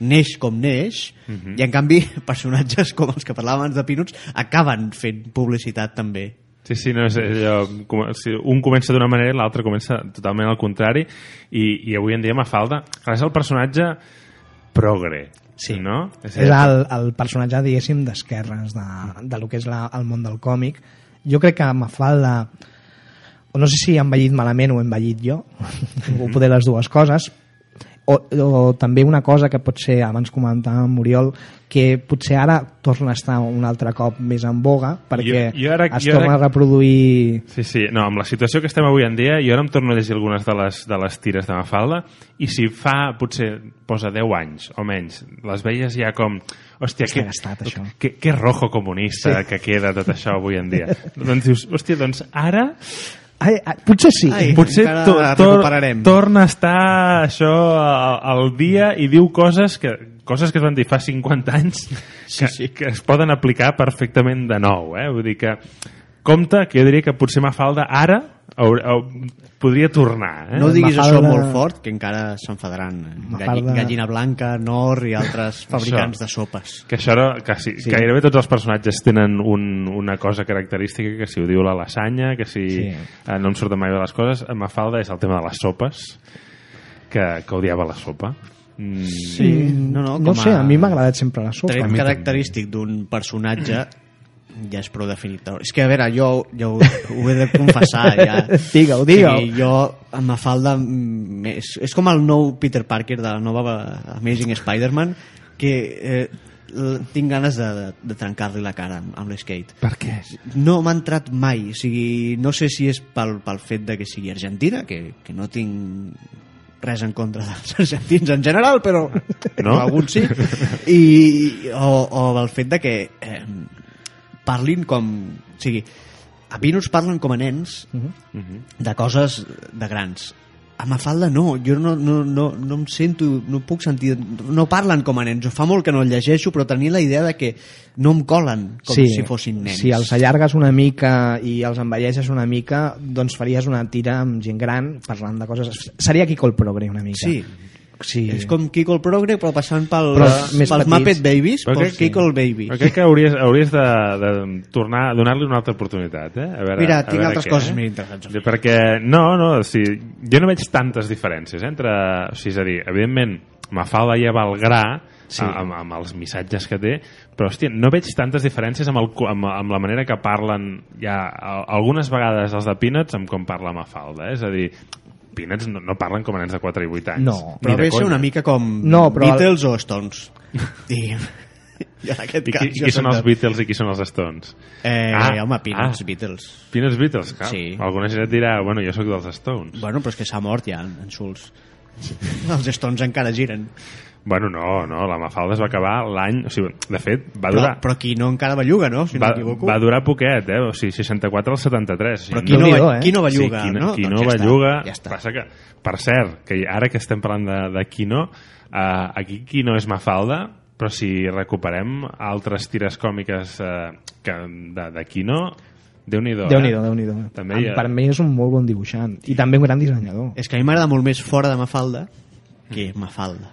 neix com neix, i en canvi <laughs> personatges com els que parlàvem abans de Peanuts acaben fent publicitat també. Sí, sí, no, és allò, com- si un comença d'una manera i l'altre comença totalment al contrari i, i avui en dia Mafalda és el personatge progre Sí. no? És el, el personatge, diguéssim, d'esquerres de, de lo que és la, el món del còmic. Jo crec que Mafalda, o no sé si ha envellit malament o he envellit jo, <laughs> o poder les dues coses, o, o també una cosa que pot ser, abans comentàvem Oriol, que potser ara torna a estar un altre cop més en boga perquè Jo- jo ara- es jo ara- torna a reproduir Sí, sí, no, amb la situació que estem avui en dia, jo ara em torno a llegir algunes de les, de les tires de Mafalda i si fa, potser, posa 10 anys o menys, les veies ja com... Hòstia, que, gastat, això. que, que rojo comunista sí. que queda tot això avui en dia. <laughs> doncs dius, hòstia, doncs ara Ai, ai, potser sí. Ai, potser to, la to, recuperarem. torna a estar això al, dia i diu coses que, coses que es van dir fa 50 anys que, sí. que es poden aplicar perfectament de nou. Eh? Vull dir que, compte, que jo diria que potser Mafalda ara haur, haur, podria tornar. Eh? No diguis Mafalda- això molt fort, que encara s'enfadaran. Mafalda- Gallina Blanca, Nor i altres fabricants de sopes. Que això era, que sí, sí. gairebé tots els personatges tenen un, una cosa característica, que si ho diu la lasanya, que si Sí. eh, no em surten mai bé les coses, a Mafalda és el tema de les sopes, que, que odiava la sopa. Mm, Sí, no, no, no com sé, a- a mi m'ha agradat sempre la sopa. Tret característic d'un personatge ja és prou definitor. És que, a veure, jo, jo ho, ho he de confessar, ja. <laughs> Digue-ho, digue-ho. Sigui, jo, a Mafalda, mm, és, és com el nou Peter Parker de la nova Amazing Spider-Man, que eh, tinc ganes de, de, de trencar-li la cara amb, amb l'skate. per què? No m'ha entrat mai, o sigui, no sé si és pel, pel fet de que sigui argentina, que, que no tinc res en contra dels <laughs> argentins en general, però, però alguns sí, i, o, o el fet de que eh, parlin com... O sigui, a Pinus parlen com a nens de coses de grans. A Mafalda no, jo no, no, no, no em sento, no puc sentir, no parlen com a nens, fa molt que no el llegeixo, però tenia la idea de que no em colen com si fossin nens. Si els allargues una mica i els envelleixes una mica, doncs faries una tira amb gent gran parlant de coses... Seria Kiko el Progre una mica. Sí, sí. és com Kiko el Progre, però passant pel, Però pels més petits. Muppet Babies, Però però crec- Kiko el Baby. Però crec que hauries, hauries de, de tornar a donar-li una altra oportunitat. Eh? A veure, Mira, a tinc veure altres què, coses eh? més interessants a. Perquè, no, no, o sigui, jo no veig tantes diferències eh, entre... O sigui, és a dir, evidentment, Mafalda ja va al gra, sí. amb, amb els missatges que té, però, hòstia, no veig tantes diferències amb, el, amb, amb la manera que parlen ja a- algunes vegades els de Peanuts amb com parla Mafalda, eh? és a dir, Peanuts no, no parlen com a nens de 4 i 8 anys. No, Però ve ser una mica com No, però Beatles o Stones. <laughs> I, i en aquest I cas... qui, qui són els Beatles i qui són els Stones? Eh, Ah, home, Peanuts, ah. Beatles. Peanuts Beatles, clar. Sí. Alguna gent et dirà, bueno, jo sóc dels Stones. Bueno, però és que s'ha mort ja, en Schulz. <laughs> Els Stones encara giren. Bueno, no, no, la Mafalda es va acabar l'any... O sigui, de fet, va Però, durar... però qui no encara belluga, no? Si no va, m'equivoco. va durar poquet, eh? O sigui, 64 al 73. O sigui, Però qui no, Déu-n'hi-do, va, eh? qui no belluga, sí, qui no, no? qui Doncs no ja belluga... Està, ja està. Passa que, per cert, que ara que estem parlant de, de Quino, eh, aquí Quino és Mafalda, però si recuperem altres tires còmiques eh, que de, de Quino, Déu-n'hi-do, Déu-n'hi-do, eh? Déu-n'hi-do. També hi ha- Per mi és un molt bon dibuixant. I també un gran dissenyador. És que a mi m'agrada molt més fora de Mafalda que Mafalda.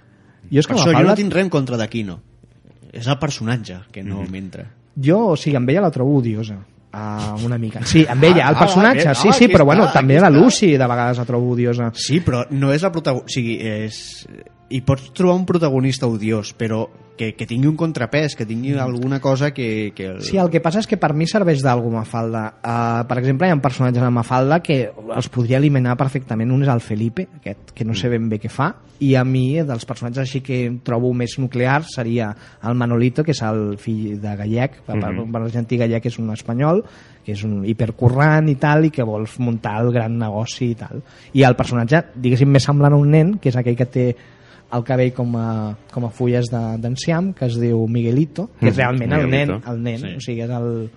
Jo és que Per això jo no tinc res en contra d'Aquino. És el personatge que no Mhm. m'entra. Jo, o sigui, amb ella la trobo odiosa. Uh, una mica. Sí, amb ella, el Ah, personatge, ah, sí, ah, sí, però bueno, està, també la. Lucy de vegades la trobo odiosa. Sí, però no és la protagonista... O sigui, és... Hi pots trobar un protagonista odiós, però que, que tingui un contrapès, que tingui alguna cosa que... que el... Sí, el que passa és que per mi serveix d'algú Mafalda. Uh, per exemple, hi ha personatges a Mafalda que els podria eliminar perfectament. Un és el Felipe, aquest, que no sé ben bé què fa, i a mi, dels personatges així que trobo més nuclears, seria el Manolito, que és el fill de Gallec, per, Mhm. per l'argentí Gallec és un espanyol, que és un hipercorrent i tal, i que vol muntar el gran negoci i tal. I el personatge, diguéssim, més semblant a un nen, que és aquell que té el cabell com a, com a fulles de- d'enciam, que es diu Miguelito, que és Mhm, realment el nen, el nen, Sí. o sigui, és el,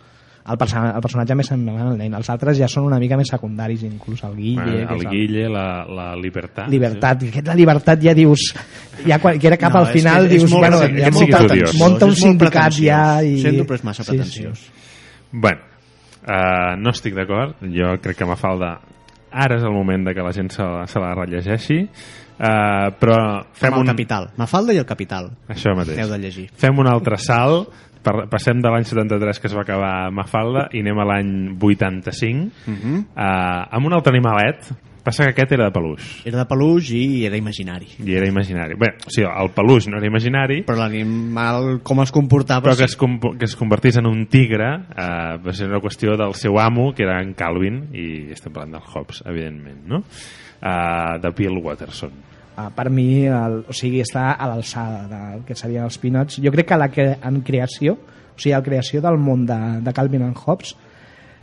el, perso el personatge més semblant al nen. Els altres ja són una mica més secundaris, inclús el Guille. Bueno, que el és Guille, la, la Libertat. Libertat, i aquest la llibertat ja dius ja quan, que era cap No, al és final és dius, molt bueno, ja sí és munta, odiós. munta un És sindicat ja i... Sento, però és massa Sí, pretensiós. sí. Bueno, uh, no estic d'acord. Jo crec que Mafalda ara és el moment de que la gent se, la- se la rellegeixi. Uh, però fem el un... Capital. Mafalda i el Capital. Això mateix. Heu de llegir. Fem un altre salt. Per, passem de l'any 73 que es va acabar Mafalda i anem a l'any 85 uh Mhm. amb un altre animalet. Passa que aquest era de peluix Era de peluix i era imaginari. i era imaginari. Bé, o sigui, el peluix no era imaginari, Però l'animal, com es comportava... però que es, com- que es convertís en un tigre eh, va ser una qüestió del seu amo, que era en Calvin, i estem parlant del Hobbes, evidentment, no? Eh, de Bill Watterson. Ah, per mi el, o sigui, està a l'alçada del que serien els Peanuts. Jo crec que la que en creació o sigui, la creació del món de, de Calvin and Hobbes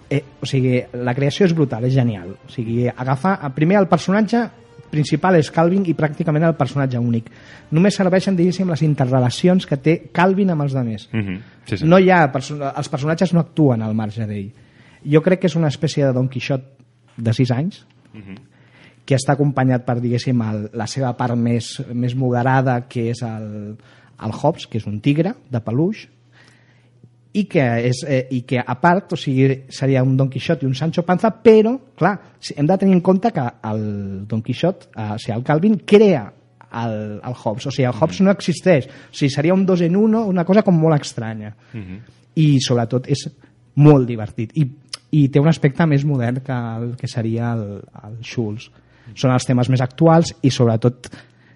eh, o sigui, la creació és brutal, és genial. O sigui, agafa, primer el personatge principal és Calvin i pràcticament el personatge únic. Només serveixen diguéssim les interrelacions que té Calvin amb els demés Mm -hmm. sí, sí. no hi ha, perso- els personatges no actuen al marge d'ell. Jo crec que és una espècie de Don Quixot de 6 anys que està acompanyat per, diguéssim, el, la seva part més, més moderada, que és el, el Hobbes, que és un tigre de peluix, i que, és, eh, i que a part, o sigui, seria un Don Quixot i un Sancho Panza, però, clar, hem de tenir en compte que el Don Quixot, eh, o sigui, el Calvin, crea el, el Hobbes, o sigui, el Hobbes no existeix, o sigui, seria un dos en uno, una cosa com molt estranya. I, sobretot, és molt divertit. I, i té un aspecte més modern que el que seria el, el Schulz. Són els temes més actuals i, sobretot,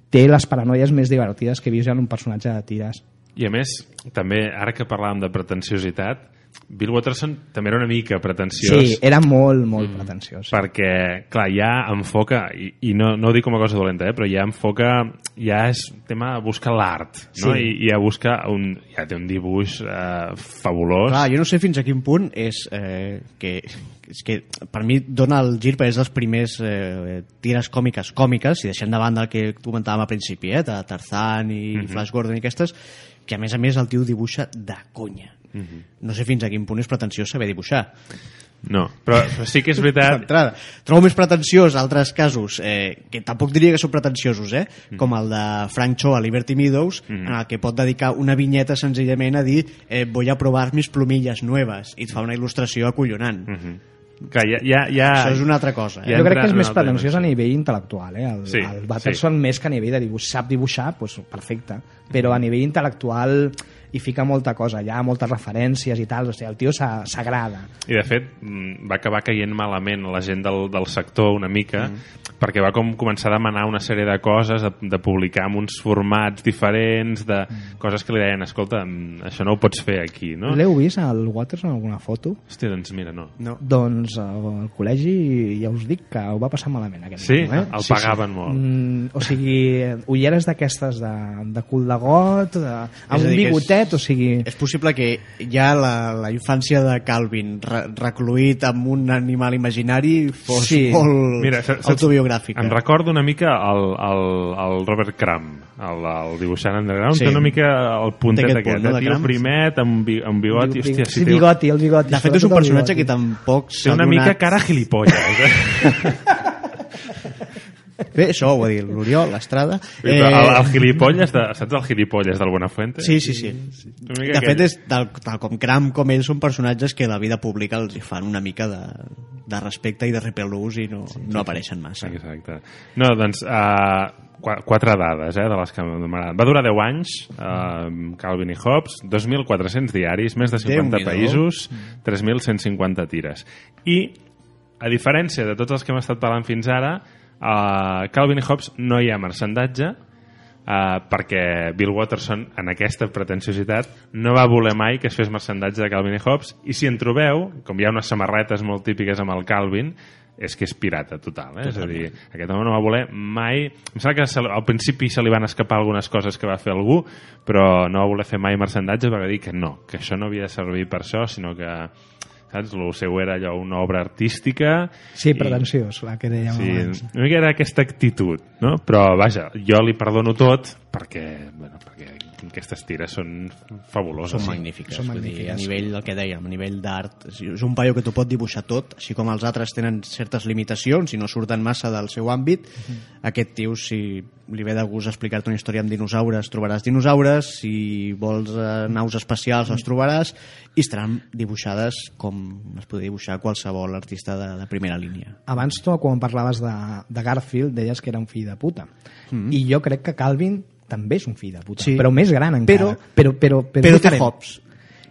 té les paranoies més divertides que he vist en un personatge de tires. I a més, també, ara que parlàvem de pretensiositat, Bill Watterson també era una mica pretensiós. Sí, era molt, molt pretensiós. perquè, clar, ja enfoca, i, i no, no ho dic com a cosa dolenta, eh, però ja enfoca, ja és tema de buscar l'art, no? Sí. I, I ja busca un, ja té un dibuix eh, fabulós. Clar, jo no sé fins a quin punt és eh, que, és que per mi dona el gir perquè és dels primers eh, tires còmiques còmiques, i deixant de banda el que comentàvem al principi, eh, de Tarzan i Mhm. Flash Gordon i aquestes, que a més a més el tio dibuixa de conya. Mhm. No sé fins a quin punt és pretensiós saber dibuixar. No, però, però sí que és veritat... <laughs> D'entrada. Trobo més pretensiós altres casos, eh, que tampoc diria que són pretensiosos, eh? Mm. com el de Frank Cho a Liberty Meadows, en el que pot dedicar una vinyeta senzillament a dir eh, voy a probar mis plumillas nuevas, i et fa una il·lustració acollonant. Mhm. Clar, ja, ja, ja... Això és una altra cosa. Ja Eh? jo crec que és més pretensiós a nivell intel·lectual. Eh? El, Sí, el Batterson, més que a nivell de dibuix, sap dibuixar, doncs, perfecte. Però a nivell intel·lectual hi fica molta cosa, ha moltes referències i tal, o sigui, el tio s'a- s'agrada. I de fet mm, va acabar caient malament la gent del, del sector una mica Mm. perquè va com començar a demanar una sèrie de coses de, de publicar en uns formats diferents de coses que li deien escolta, mm, això no ho pots fer aquí no? L'heu vist al Watterson en alguna foto? Hòstia, doncs mira, no No. Doncs eh, al col·legi ja us dic que ho va passar malament aquest Sí? nano, eh? El pagaven molt. Mm, o sigui, ulleres d'aquestes de, de cul de got, de, amb un dir, bigotet, o sigui... És possible que ja la, la infància de Calvin re recluït amb un animal imaginari fos Sí. molt Mira, saps- autobiogràfica. em recordo una mica el, el, el Robert Crumb el, el dibuixant underground Sí. té una mica el puntet Té aquest aquest, punt, no, de tio primet amb, bi, amb bigoti, hòstia, sí, si té, bigoti, el bigoti. De fet, és un personatge que tampoc té una mica cara gilipolles eh? <laughs> Bé, això ho va dir l'Oriol, l'Estrada. Eh... El, el gilipolles, de, saps el gilipolles del Buenafuente? Sí, sí, sí. Mica De fet, és, tal, tal com Cram com ells són personatges que la vida pública els hi fan una mica de, de respecte i de repelús i no, no apareixen massa. Exacte. No, doncs, uh, quatre dades eh, de les que m'agraden. Va durar 10 anys, uh, Calvin i Hobbes, 2.400 diaris, més de 50 Déu-n'hi-do. països, 3.150 tires. I, a diferència de tots els que hem estat parlant fins ara, a Calvin Hobbes no hi ha mercendatge, Uh, perquè Bill Watterson en aquesta pretensiositat no va voler mai que es fes mercendatge de Calvin i Hobbes i si en trobeu, com hi ha unes samarretes molt típiques amb el Calvin és que és pirata total, eh? és a dir aquest home no va voler mai em sembla que se, al principi se li van escapar algunes coses que va fer algú però no va voler fer mai mercendatge va dir que no, que això no havia de servir per això sinó que saps? el seu era allò una obra artística Sí, i- pretensiós, la que dèiem Sí, abans. una mica era aquesta actitud, no? Però, vaja, jo li perdono tot perquè, bueno, perquè aquestes tires són fabuloses. Són magnífiques. són Vull dir, a magnífiques. nivell del que dèiem, a nivell d'art, és un paio que t'ho pot dibuixar tot, així com els altres tenen certes limitacions i no surten massa del seu àmbit. Aquest tio, si li ve de gust explicar-te una història amb dinosaures, trobaràs dinosaures, si vols eh, naus espacials les trobaràs, i estaran dibuixades com es podria dibuixar qualsevol artista de, de primera línia. Abans tu, quan parlaves de, de Garfield, deies que era un fill de puta. I jo crec que Calvin també és un fill de puta, Mm. Sí. però més gran encara. Però- però, però, però, Però té. Hobbes.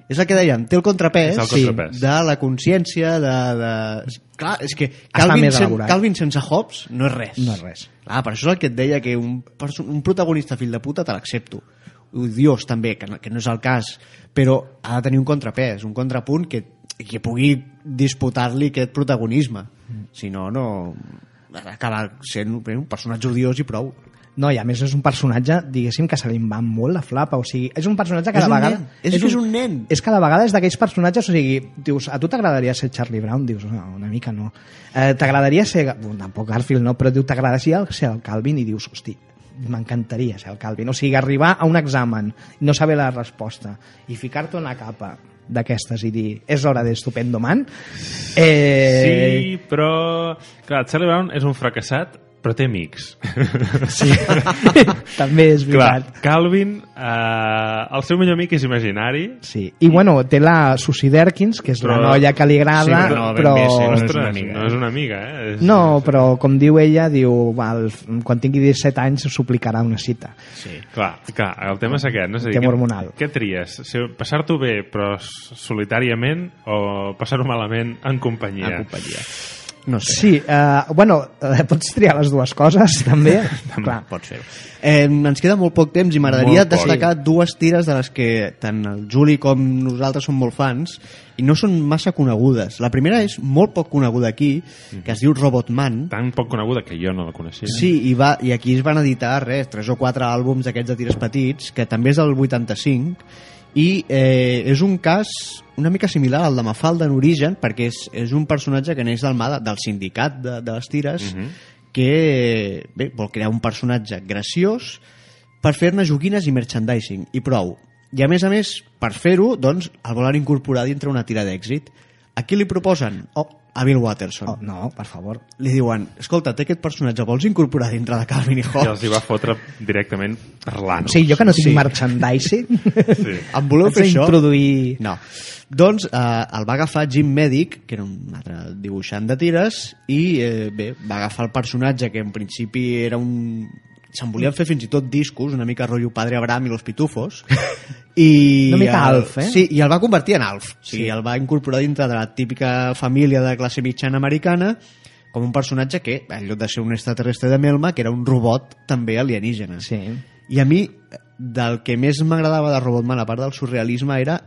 És el que dèiem, té el contrapès, el contrapès. de la consciència, de, de... Clar, és que Calvin, més sen. Calvin sense Hobbes no és res. No és res. Clar, per això és el que et deia que un, un protagonista fill de puta te l'accepto. Odiós també, que no, que no és el cas, però ha de tenir un contrapès, un contrapunt que, que pugui disputar-li aquest protagonisme. Si no, no acaba sent un personatge odiós i prou. No, i a més és un personatge, diguéssim, que se li va molt la flapa, o sigui, és un personatge que És a la un vegada... nen, és que és un nen. És que a la vegada és d'aquells personatges, o sigui, dius, a tu t'agradaria ser Charlie Brown? Dius, no, una mica no. Eh, t'agradaria ser, bueno, tampoc Garfield no, però diu, t'agradaria ser el Calvin i dius, hosti, m'encantaria ser el Calvin. O sigui, arribar a un examen, no saber la resposta i ficar-te una capa d'aquestes i dir, és hora d'estupendo man. Eh, Sí, però... Clar, Charlie Brown és un fracassat, però té amics. <laughs> sí. <laughs> també és Clar, veritat. Calvin, eh, el seu millor amic és imaginari, Sí. I bueno, té la Susie Derkins, que és Però- la noia que li agrada, Sí, però no, però... bé, sí, no és una amiga, no eh? és una amiga, eh? És, No, però com diu ella, diu, val, quan tingui 17 anys suplicarà una cita. Sí. Clar, clar, el tema és aquest. No? És a dir, què- hormonal. Què tries? Si- Passar-t'ho bé, però solitàriament, o passar-ho malament en companyia? En companyia. No sé. Sí, eh, bueno, eh, pots triar les dues coses, <laughs> també. Clar. Pots fer-ho. Eh, ens queda molt poc temps i m'agradaria destacar dues tires de les que tant el Juli com nosaltres som molt fans i no són massa conegudes. La primera és molt poc coneguda aquí, que es diu Robotman. Tan poc coneguda que jo no la coneixia. Sí, i, va, i aquí es van editar res, tres o quatre àlbums d'aquests de tires petits, que també és del 85, i eh, és un cas una mica similar al de Mafalda en origen, perquè és, és un personatge que neix del, mà de- del sindicat de, de les tires, que bé, vol crear un personatge graciós per fer-ne joguines i merchandising, i prou. I a més a més, per fer-ho, doncs, el volen incorporar dintre una tira d'èxit. A qui li proposen? Oh, a Bill Watterson Oh, no, per favor. li diuen, escolta, té aquest personatge, vols incorporar dintre de Calvin i I Hobbes? els hi va fotre directament parlant. Sigui, jo que no tinc Sí. merchandising, <laughs> Sí. Em voleu fer això? d'introduir... No. Doncs eh, el va agafar Jim Medic, que era un altre dibuixant de tires, i eh, bé, va agafar el personatge que en principi era un... Se'n volien fer fins i tot discos, una mica rotllo Padre Abraham i los Pitufos. <laughs> I, Una mica el- Alf, eh? Sí, i el va convertir en Alf. O sigui, el va incorporar dintre de la típica família de classe mitjana americana com un personatge que, en lloc de ser un extraterrestre de Melma, que era un robot també alienígena. Sí. I a mi, del que més m'agradava de Robotman, a part del surrealisme, era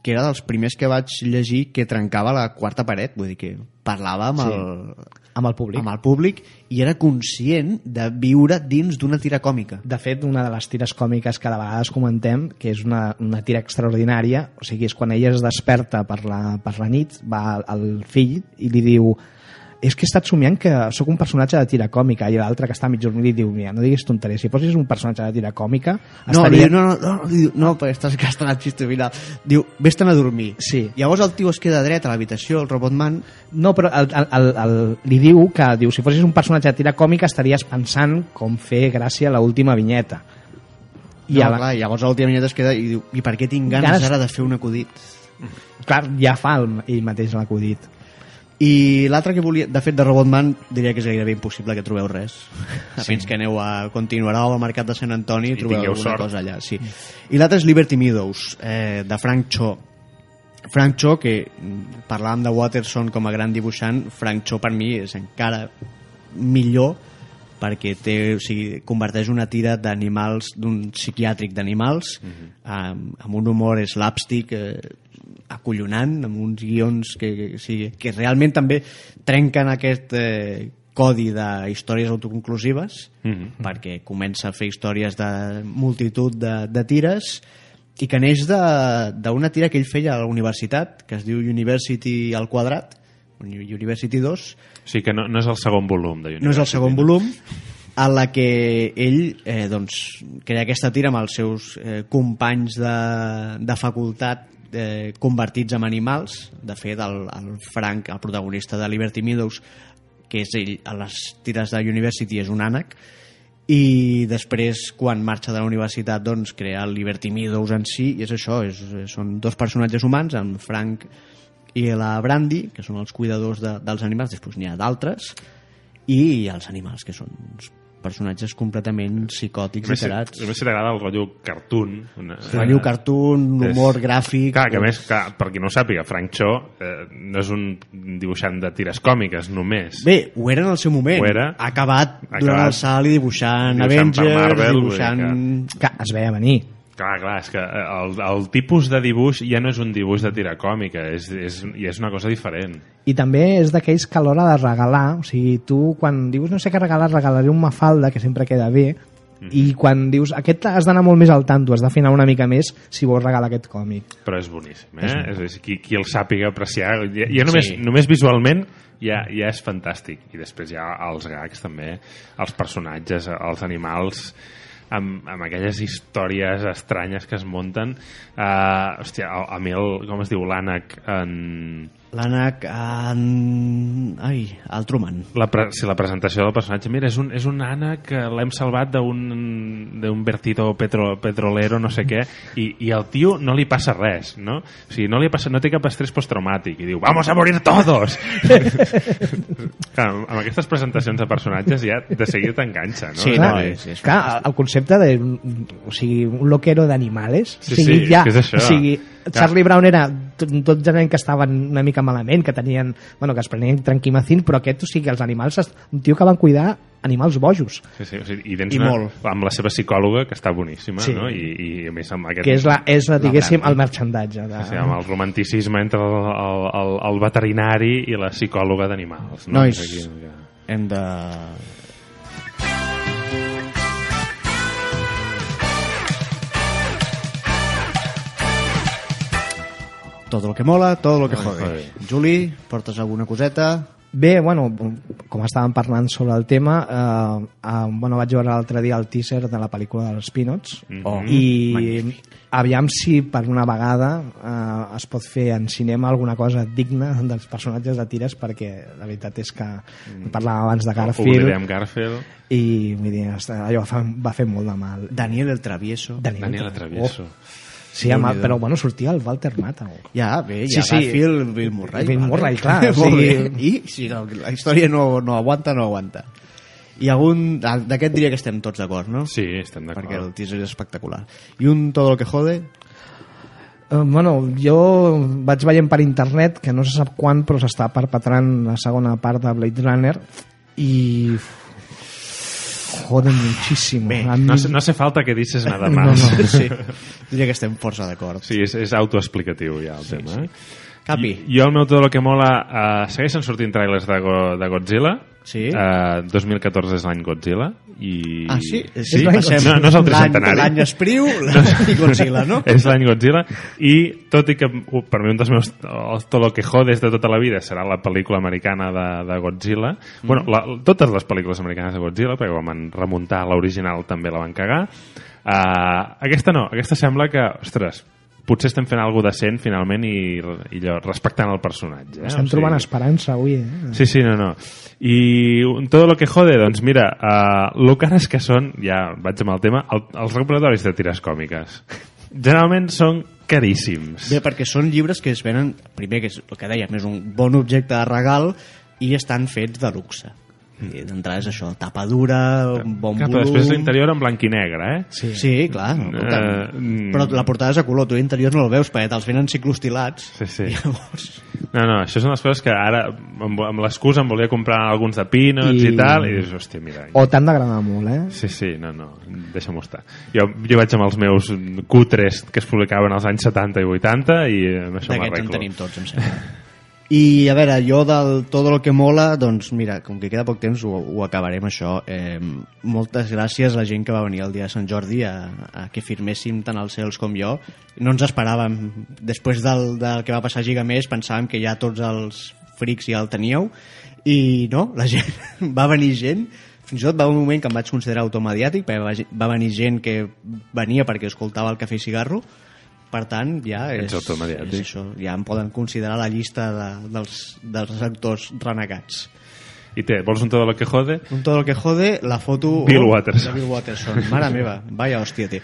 que era dels primers que vaig llegir que trencava la quarta paret, vull dir que parlava amb, Sí. el, Amb el públic. amb el públic i era conscient de viure dins d'una tira còmica. De fet, una de les tires còmiques que de vegades comentem, que és una, una tira extraordinària, o sigui, és quan ella es desperta per la, per la nit, va al fill i li diu és que he estat somiant que sóc un personatge de tira còmica i l'altre que està mig dormint i diu, mira, no diguis tonteries, si fossis un personatge de tira còmica No, estaria... no, no, no, no, diu, no, perquè estàs gastant el xiste final. Diu, vés-te'n a dormir. Sí. Llavors el tio es queda dret a l'habitació, el Robotman, No, però el, el, el, el, li diu que diu, si fossis un personatge de tira còmica estaries pensant com fer gràcia a l'última vinyeta. I no, clar, llavors a l'última vinyeta es queda i diu, i per què tinc ganes, Ganes- ara de fer un acudit? clar, ja fa el, ell mateix l'acudit. I l'altre que volia, de fet, de Robotman, diria que és gairebé impossible que trobeu res. Sí. Fins que aneu a continuarà al mercat de Sant Antoni i trobeu alguna sort. cosa allà. Sí. I l'altre és Liberty Meadows, eh, de Frank Cho. Frank Cho, que mm, parlàvem de Watterson com a gran dibuixant, Frank Cho per mi és encara millor perquè té, o sigui, converteix una tira d'animals, d'un psiquiàtric d'animals, amb, amb un humor slapstick eh, acollonant, amb uns guions que, que, sigui, que realment també trenquen aquest eh, codi de històries autoconclusives, Mhm. perquè comença a fer històries de multitud de, de tires i que neix d'una tira que ell feia a la universitat, que es diu University al quadrat, University 2, O sigui que no, no és el segon volum de no és el University, segon volum, en la que ell eh, doncs, crea aquesta tira amb els seus eh, companys de, de facultat eh, convertits en animals. De fet, el, el Frank, el protagonista de Liberty Meadows, que és ell a les tires de University, és un ànec, i després, quan marxa de la universitat, doncs, crea el Liberty Meadows en si, i és això, és, són dos personatges humans, en Frank i la Brandy, que són els cuidadors de, dels animals, després n'hi ha d'altres, i els animals, que són personatges completament psicòtics i tarats. només si t'agrada el rotllo cartoon. Una, Rotllo cartoon, és- humor gràfic... Clar, que a més, clar, per qui no ho sàpiga, Frank Cho eh, no és un dibuixant de tires còmiques només. Bé, ho era en el seu moment. Ho era. Ha acabat, donant acabat el salt i dibuixant, dibuixant Avengers, Marvel, dibuixant... Que es veia venir. Clar, clar, és que eh, el, el tipus de dibuix ja no és un dibuix de tira còmica, és, és, i és una cosa diferent. I també és d'aquells que a l'hora de regalar, o sigui, tu quan dius no sé què regalar, regalaré un Mafalda, que sempre queda bé, Mhm. i quan dius aquest has d'anar molt més al tanto, has d'afinar una mica més si vols regalar aquest còmic. Però és boníssim, eh? És, és, qui, qui el sàpiga apreciar, ja, ja només, Sí. només visualment ja, ja és fantàstic. I després ja els gags també, els personatges, els animals, amb, amb aquelles històries estranyes que es munten. Uh, hòstia, a, a mi el, com es diu, l'ànec en... L'ànec en... Ai, el Truman. La, pre si la presentació del personatge, mira, és un, és un ànec que l'hem salvat d'un d'un vertido petro, petrolero, no sé què, i, i al tio no li passa res, no? O sigui, no li passa, no té cap estrès postraumàtic, i diu, vamos a morir todos! <laughs> Clar, amb aquestes presentacions de personatges ja de seguida t'enganxa, no? Sí, Clar, no, és- és clar, el concepte de o sigui, un loquero d'animales Sí, o sigui, sí, ja, és això. o sigui. Charlie Brown era tot, gent que estaven una mica malament que tenien, bueno, que es prenien tranquimacin però aquest, o sigui, els animals es- un tio que van cuidar animals bojos Sí, sí, o sigui, i tens I una, molt. amb la seva psicòloga, que està boníssima, Sí. no? I, i a més amb aquest... que és, la, és la, diguéssim, el merchandatge de... Sí, amb el romanticisme entre el, el, el, el veterinari i la psicòloga d'animals. No? Nois. És aquí, ja. Hem de... Tot el que mola, tot el que jode. jode. Juli, portes alguna coseta? Bé, bueno, com estàvem parlant sobre el tema, eh, eh, bueno, vaig veure l'altre dia el teaser de la pel·lícula dels Peanuts Oh, i aviam si per una vegada eh, es pot fer en cinema alguna cosa digna dels personatges de tires perquè la veritat és que parlàvem abans de Garfield Oblidem Garfield, i vull dir, allò fa, va fer molt de mal. Daniel el Travieso. Daniel, Daniel Travieso. Oh, sí, amb, però bueno, sortia el Walter Matthau. Ja, bé, Sí, ja sí. Garfield, Bill Murray. Bill vale. Murray, clar, <laughs> o sigui-. I si no, la història no, no aguanta, no aguanta. I algun... ah, D'aquest diria que estem tots d'acord, no? Sí, estem Perquè el d'acord. teaser és espectacular. I un Todo lo que jode, Eh, bueno, jo vaig veient per internet que no se sap quan però s'està perpetrant la segona part de Blade Runner i jode muchísimo Bé, A mi- No, hace- no hace falta que dices nada <laughs> No, más. no. sí. <laughs> diria que estem força d'acord. Sí, és, és autoexplicatiu ja el sí, tema. Eh? Capi. I, jo el meu tot el que mola uh, segueixen sortint trailers de, Go, de Godzilla Sí. uh, 2014 és l'any Godzilla I... Ah, sí? sí? Passem No, no és el tricentenari. L'any Espriu <laughs> i Godzilla, no? és l'any Godzilla i tot i que uh, per mi un dels meus tot el que jodes de tota la vida serà la pel·lícula americana de, de Godzilla mm. bueno, la, totes les pel·lícules americanes de Godzilla perquè quan van remuntar l'original també la van cagar uh, aquesta no, aquesta sembla que ostres, potser estem fent alguna decent finalment i, i allò, respectant el personatge eh? Estem O sigui- trobant esperança avui, eh? Sí, sí, no, no. I todo lo que jode, doncs mira, uh, lo cares que són, ja vaig amb el tema, el, els recopilatoris de tires còmiques. Generalment són caríssims. Bé, perquè són llibres que es venen, primer, que és el que dèiem, és un bon objecte de regal i estan fets de luxe. I D'entrada és això, tapa dura, un bon Clar, però volum... després l'interior en blanc i negre, eh? Sí, sí clar. Mm. però la portada és a color, tu l'interior no el veus perquè te'ls venen ciclostilats. Sí, sí. Llavors, No, no, això són les coses que ara, amb, amb l'excusa, em volia comprar alguns de peanuts i, I- tal, i dius, hòstia, mira... O t'han d'agradar molt, eh? Sí, sí, no, no, deixa-m'ho estar. Jo, jo vaig amb els meus cutres que es publicaven als anys 70 i 80 i amb això d'aquests en m'arreglo. tenim tots, em sembla. <laughs> I a veure, jo del tot el que mola, doncs mira, com que queda poc temps ho, ho acabarem això. Eh, moltes gràcies a la gent que va venir el dia de Sant Jordi a, a que firméssim tant els cels com jo. No ens esperàvem. Després del, del que va passar a Gigamés pensàvem que ja tots els frics ja el teníeu i no, la gent <laughs> va venir gent fins i tot va un moment que em vaig considerar automediàtic perquè va, va venir gent que venia perquè escoltava el Cafè i Cigarro per tant, ja és, és això, ja em poden considerar a la llista de, dels, dels actors renegats. I té, vols un todo lo que jode? Un todo lo que jode, la foto... Bill oh, Watterson. De Bill Watterson. Mare meva, vaya hòstia, té.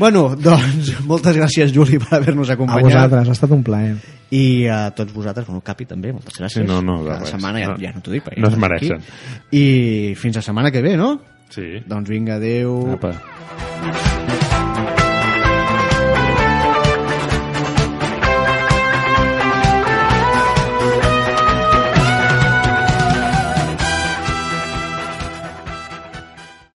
Bueno, doncs, moltes gràcies, Juli, per haver-nos A acompanyat. vosaltres, ha estat un plaer. I a tots vosaltres, bueno, Capi també, moltes gràcies. Sí, no, no, de Cada res. setmana ja, No. ja no t'ho dic, perquè No ja es estàs aquí. mereixen. I fins la setmana que ve, no? Sí. Doncs vinga, adeu. Apa.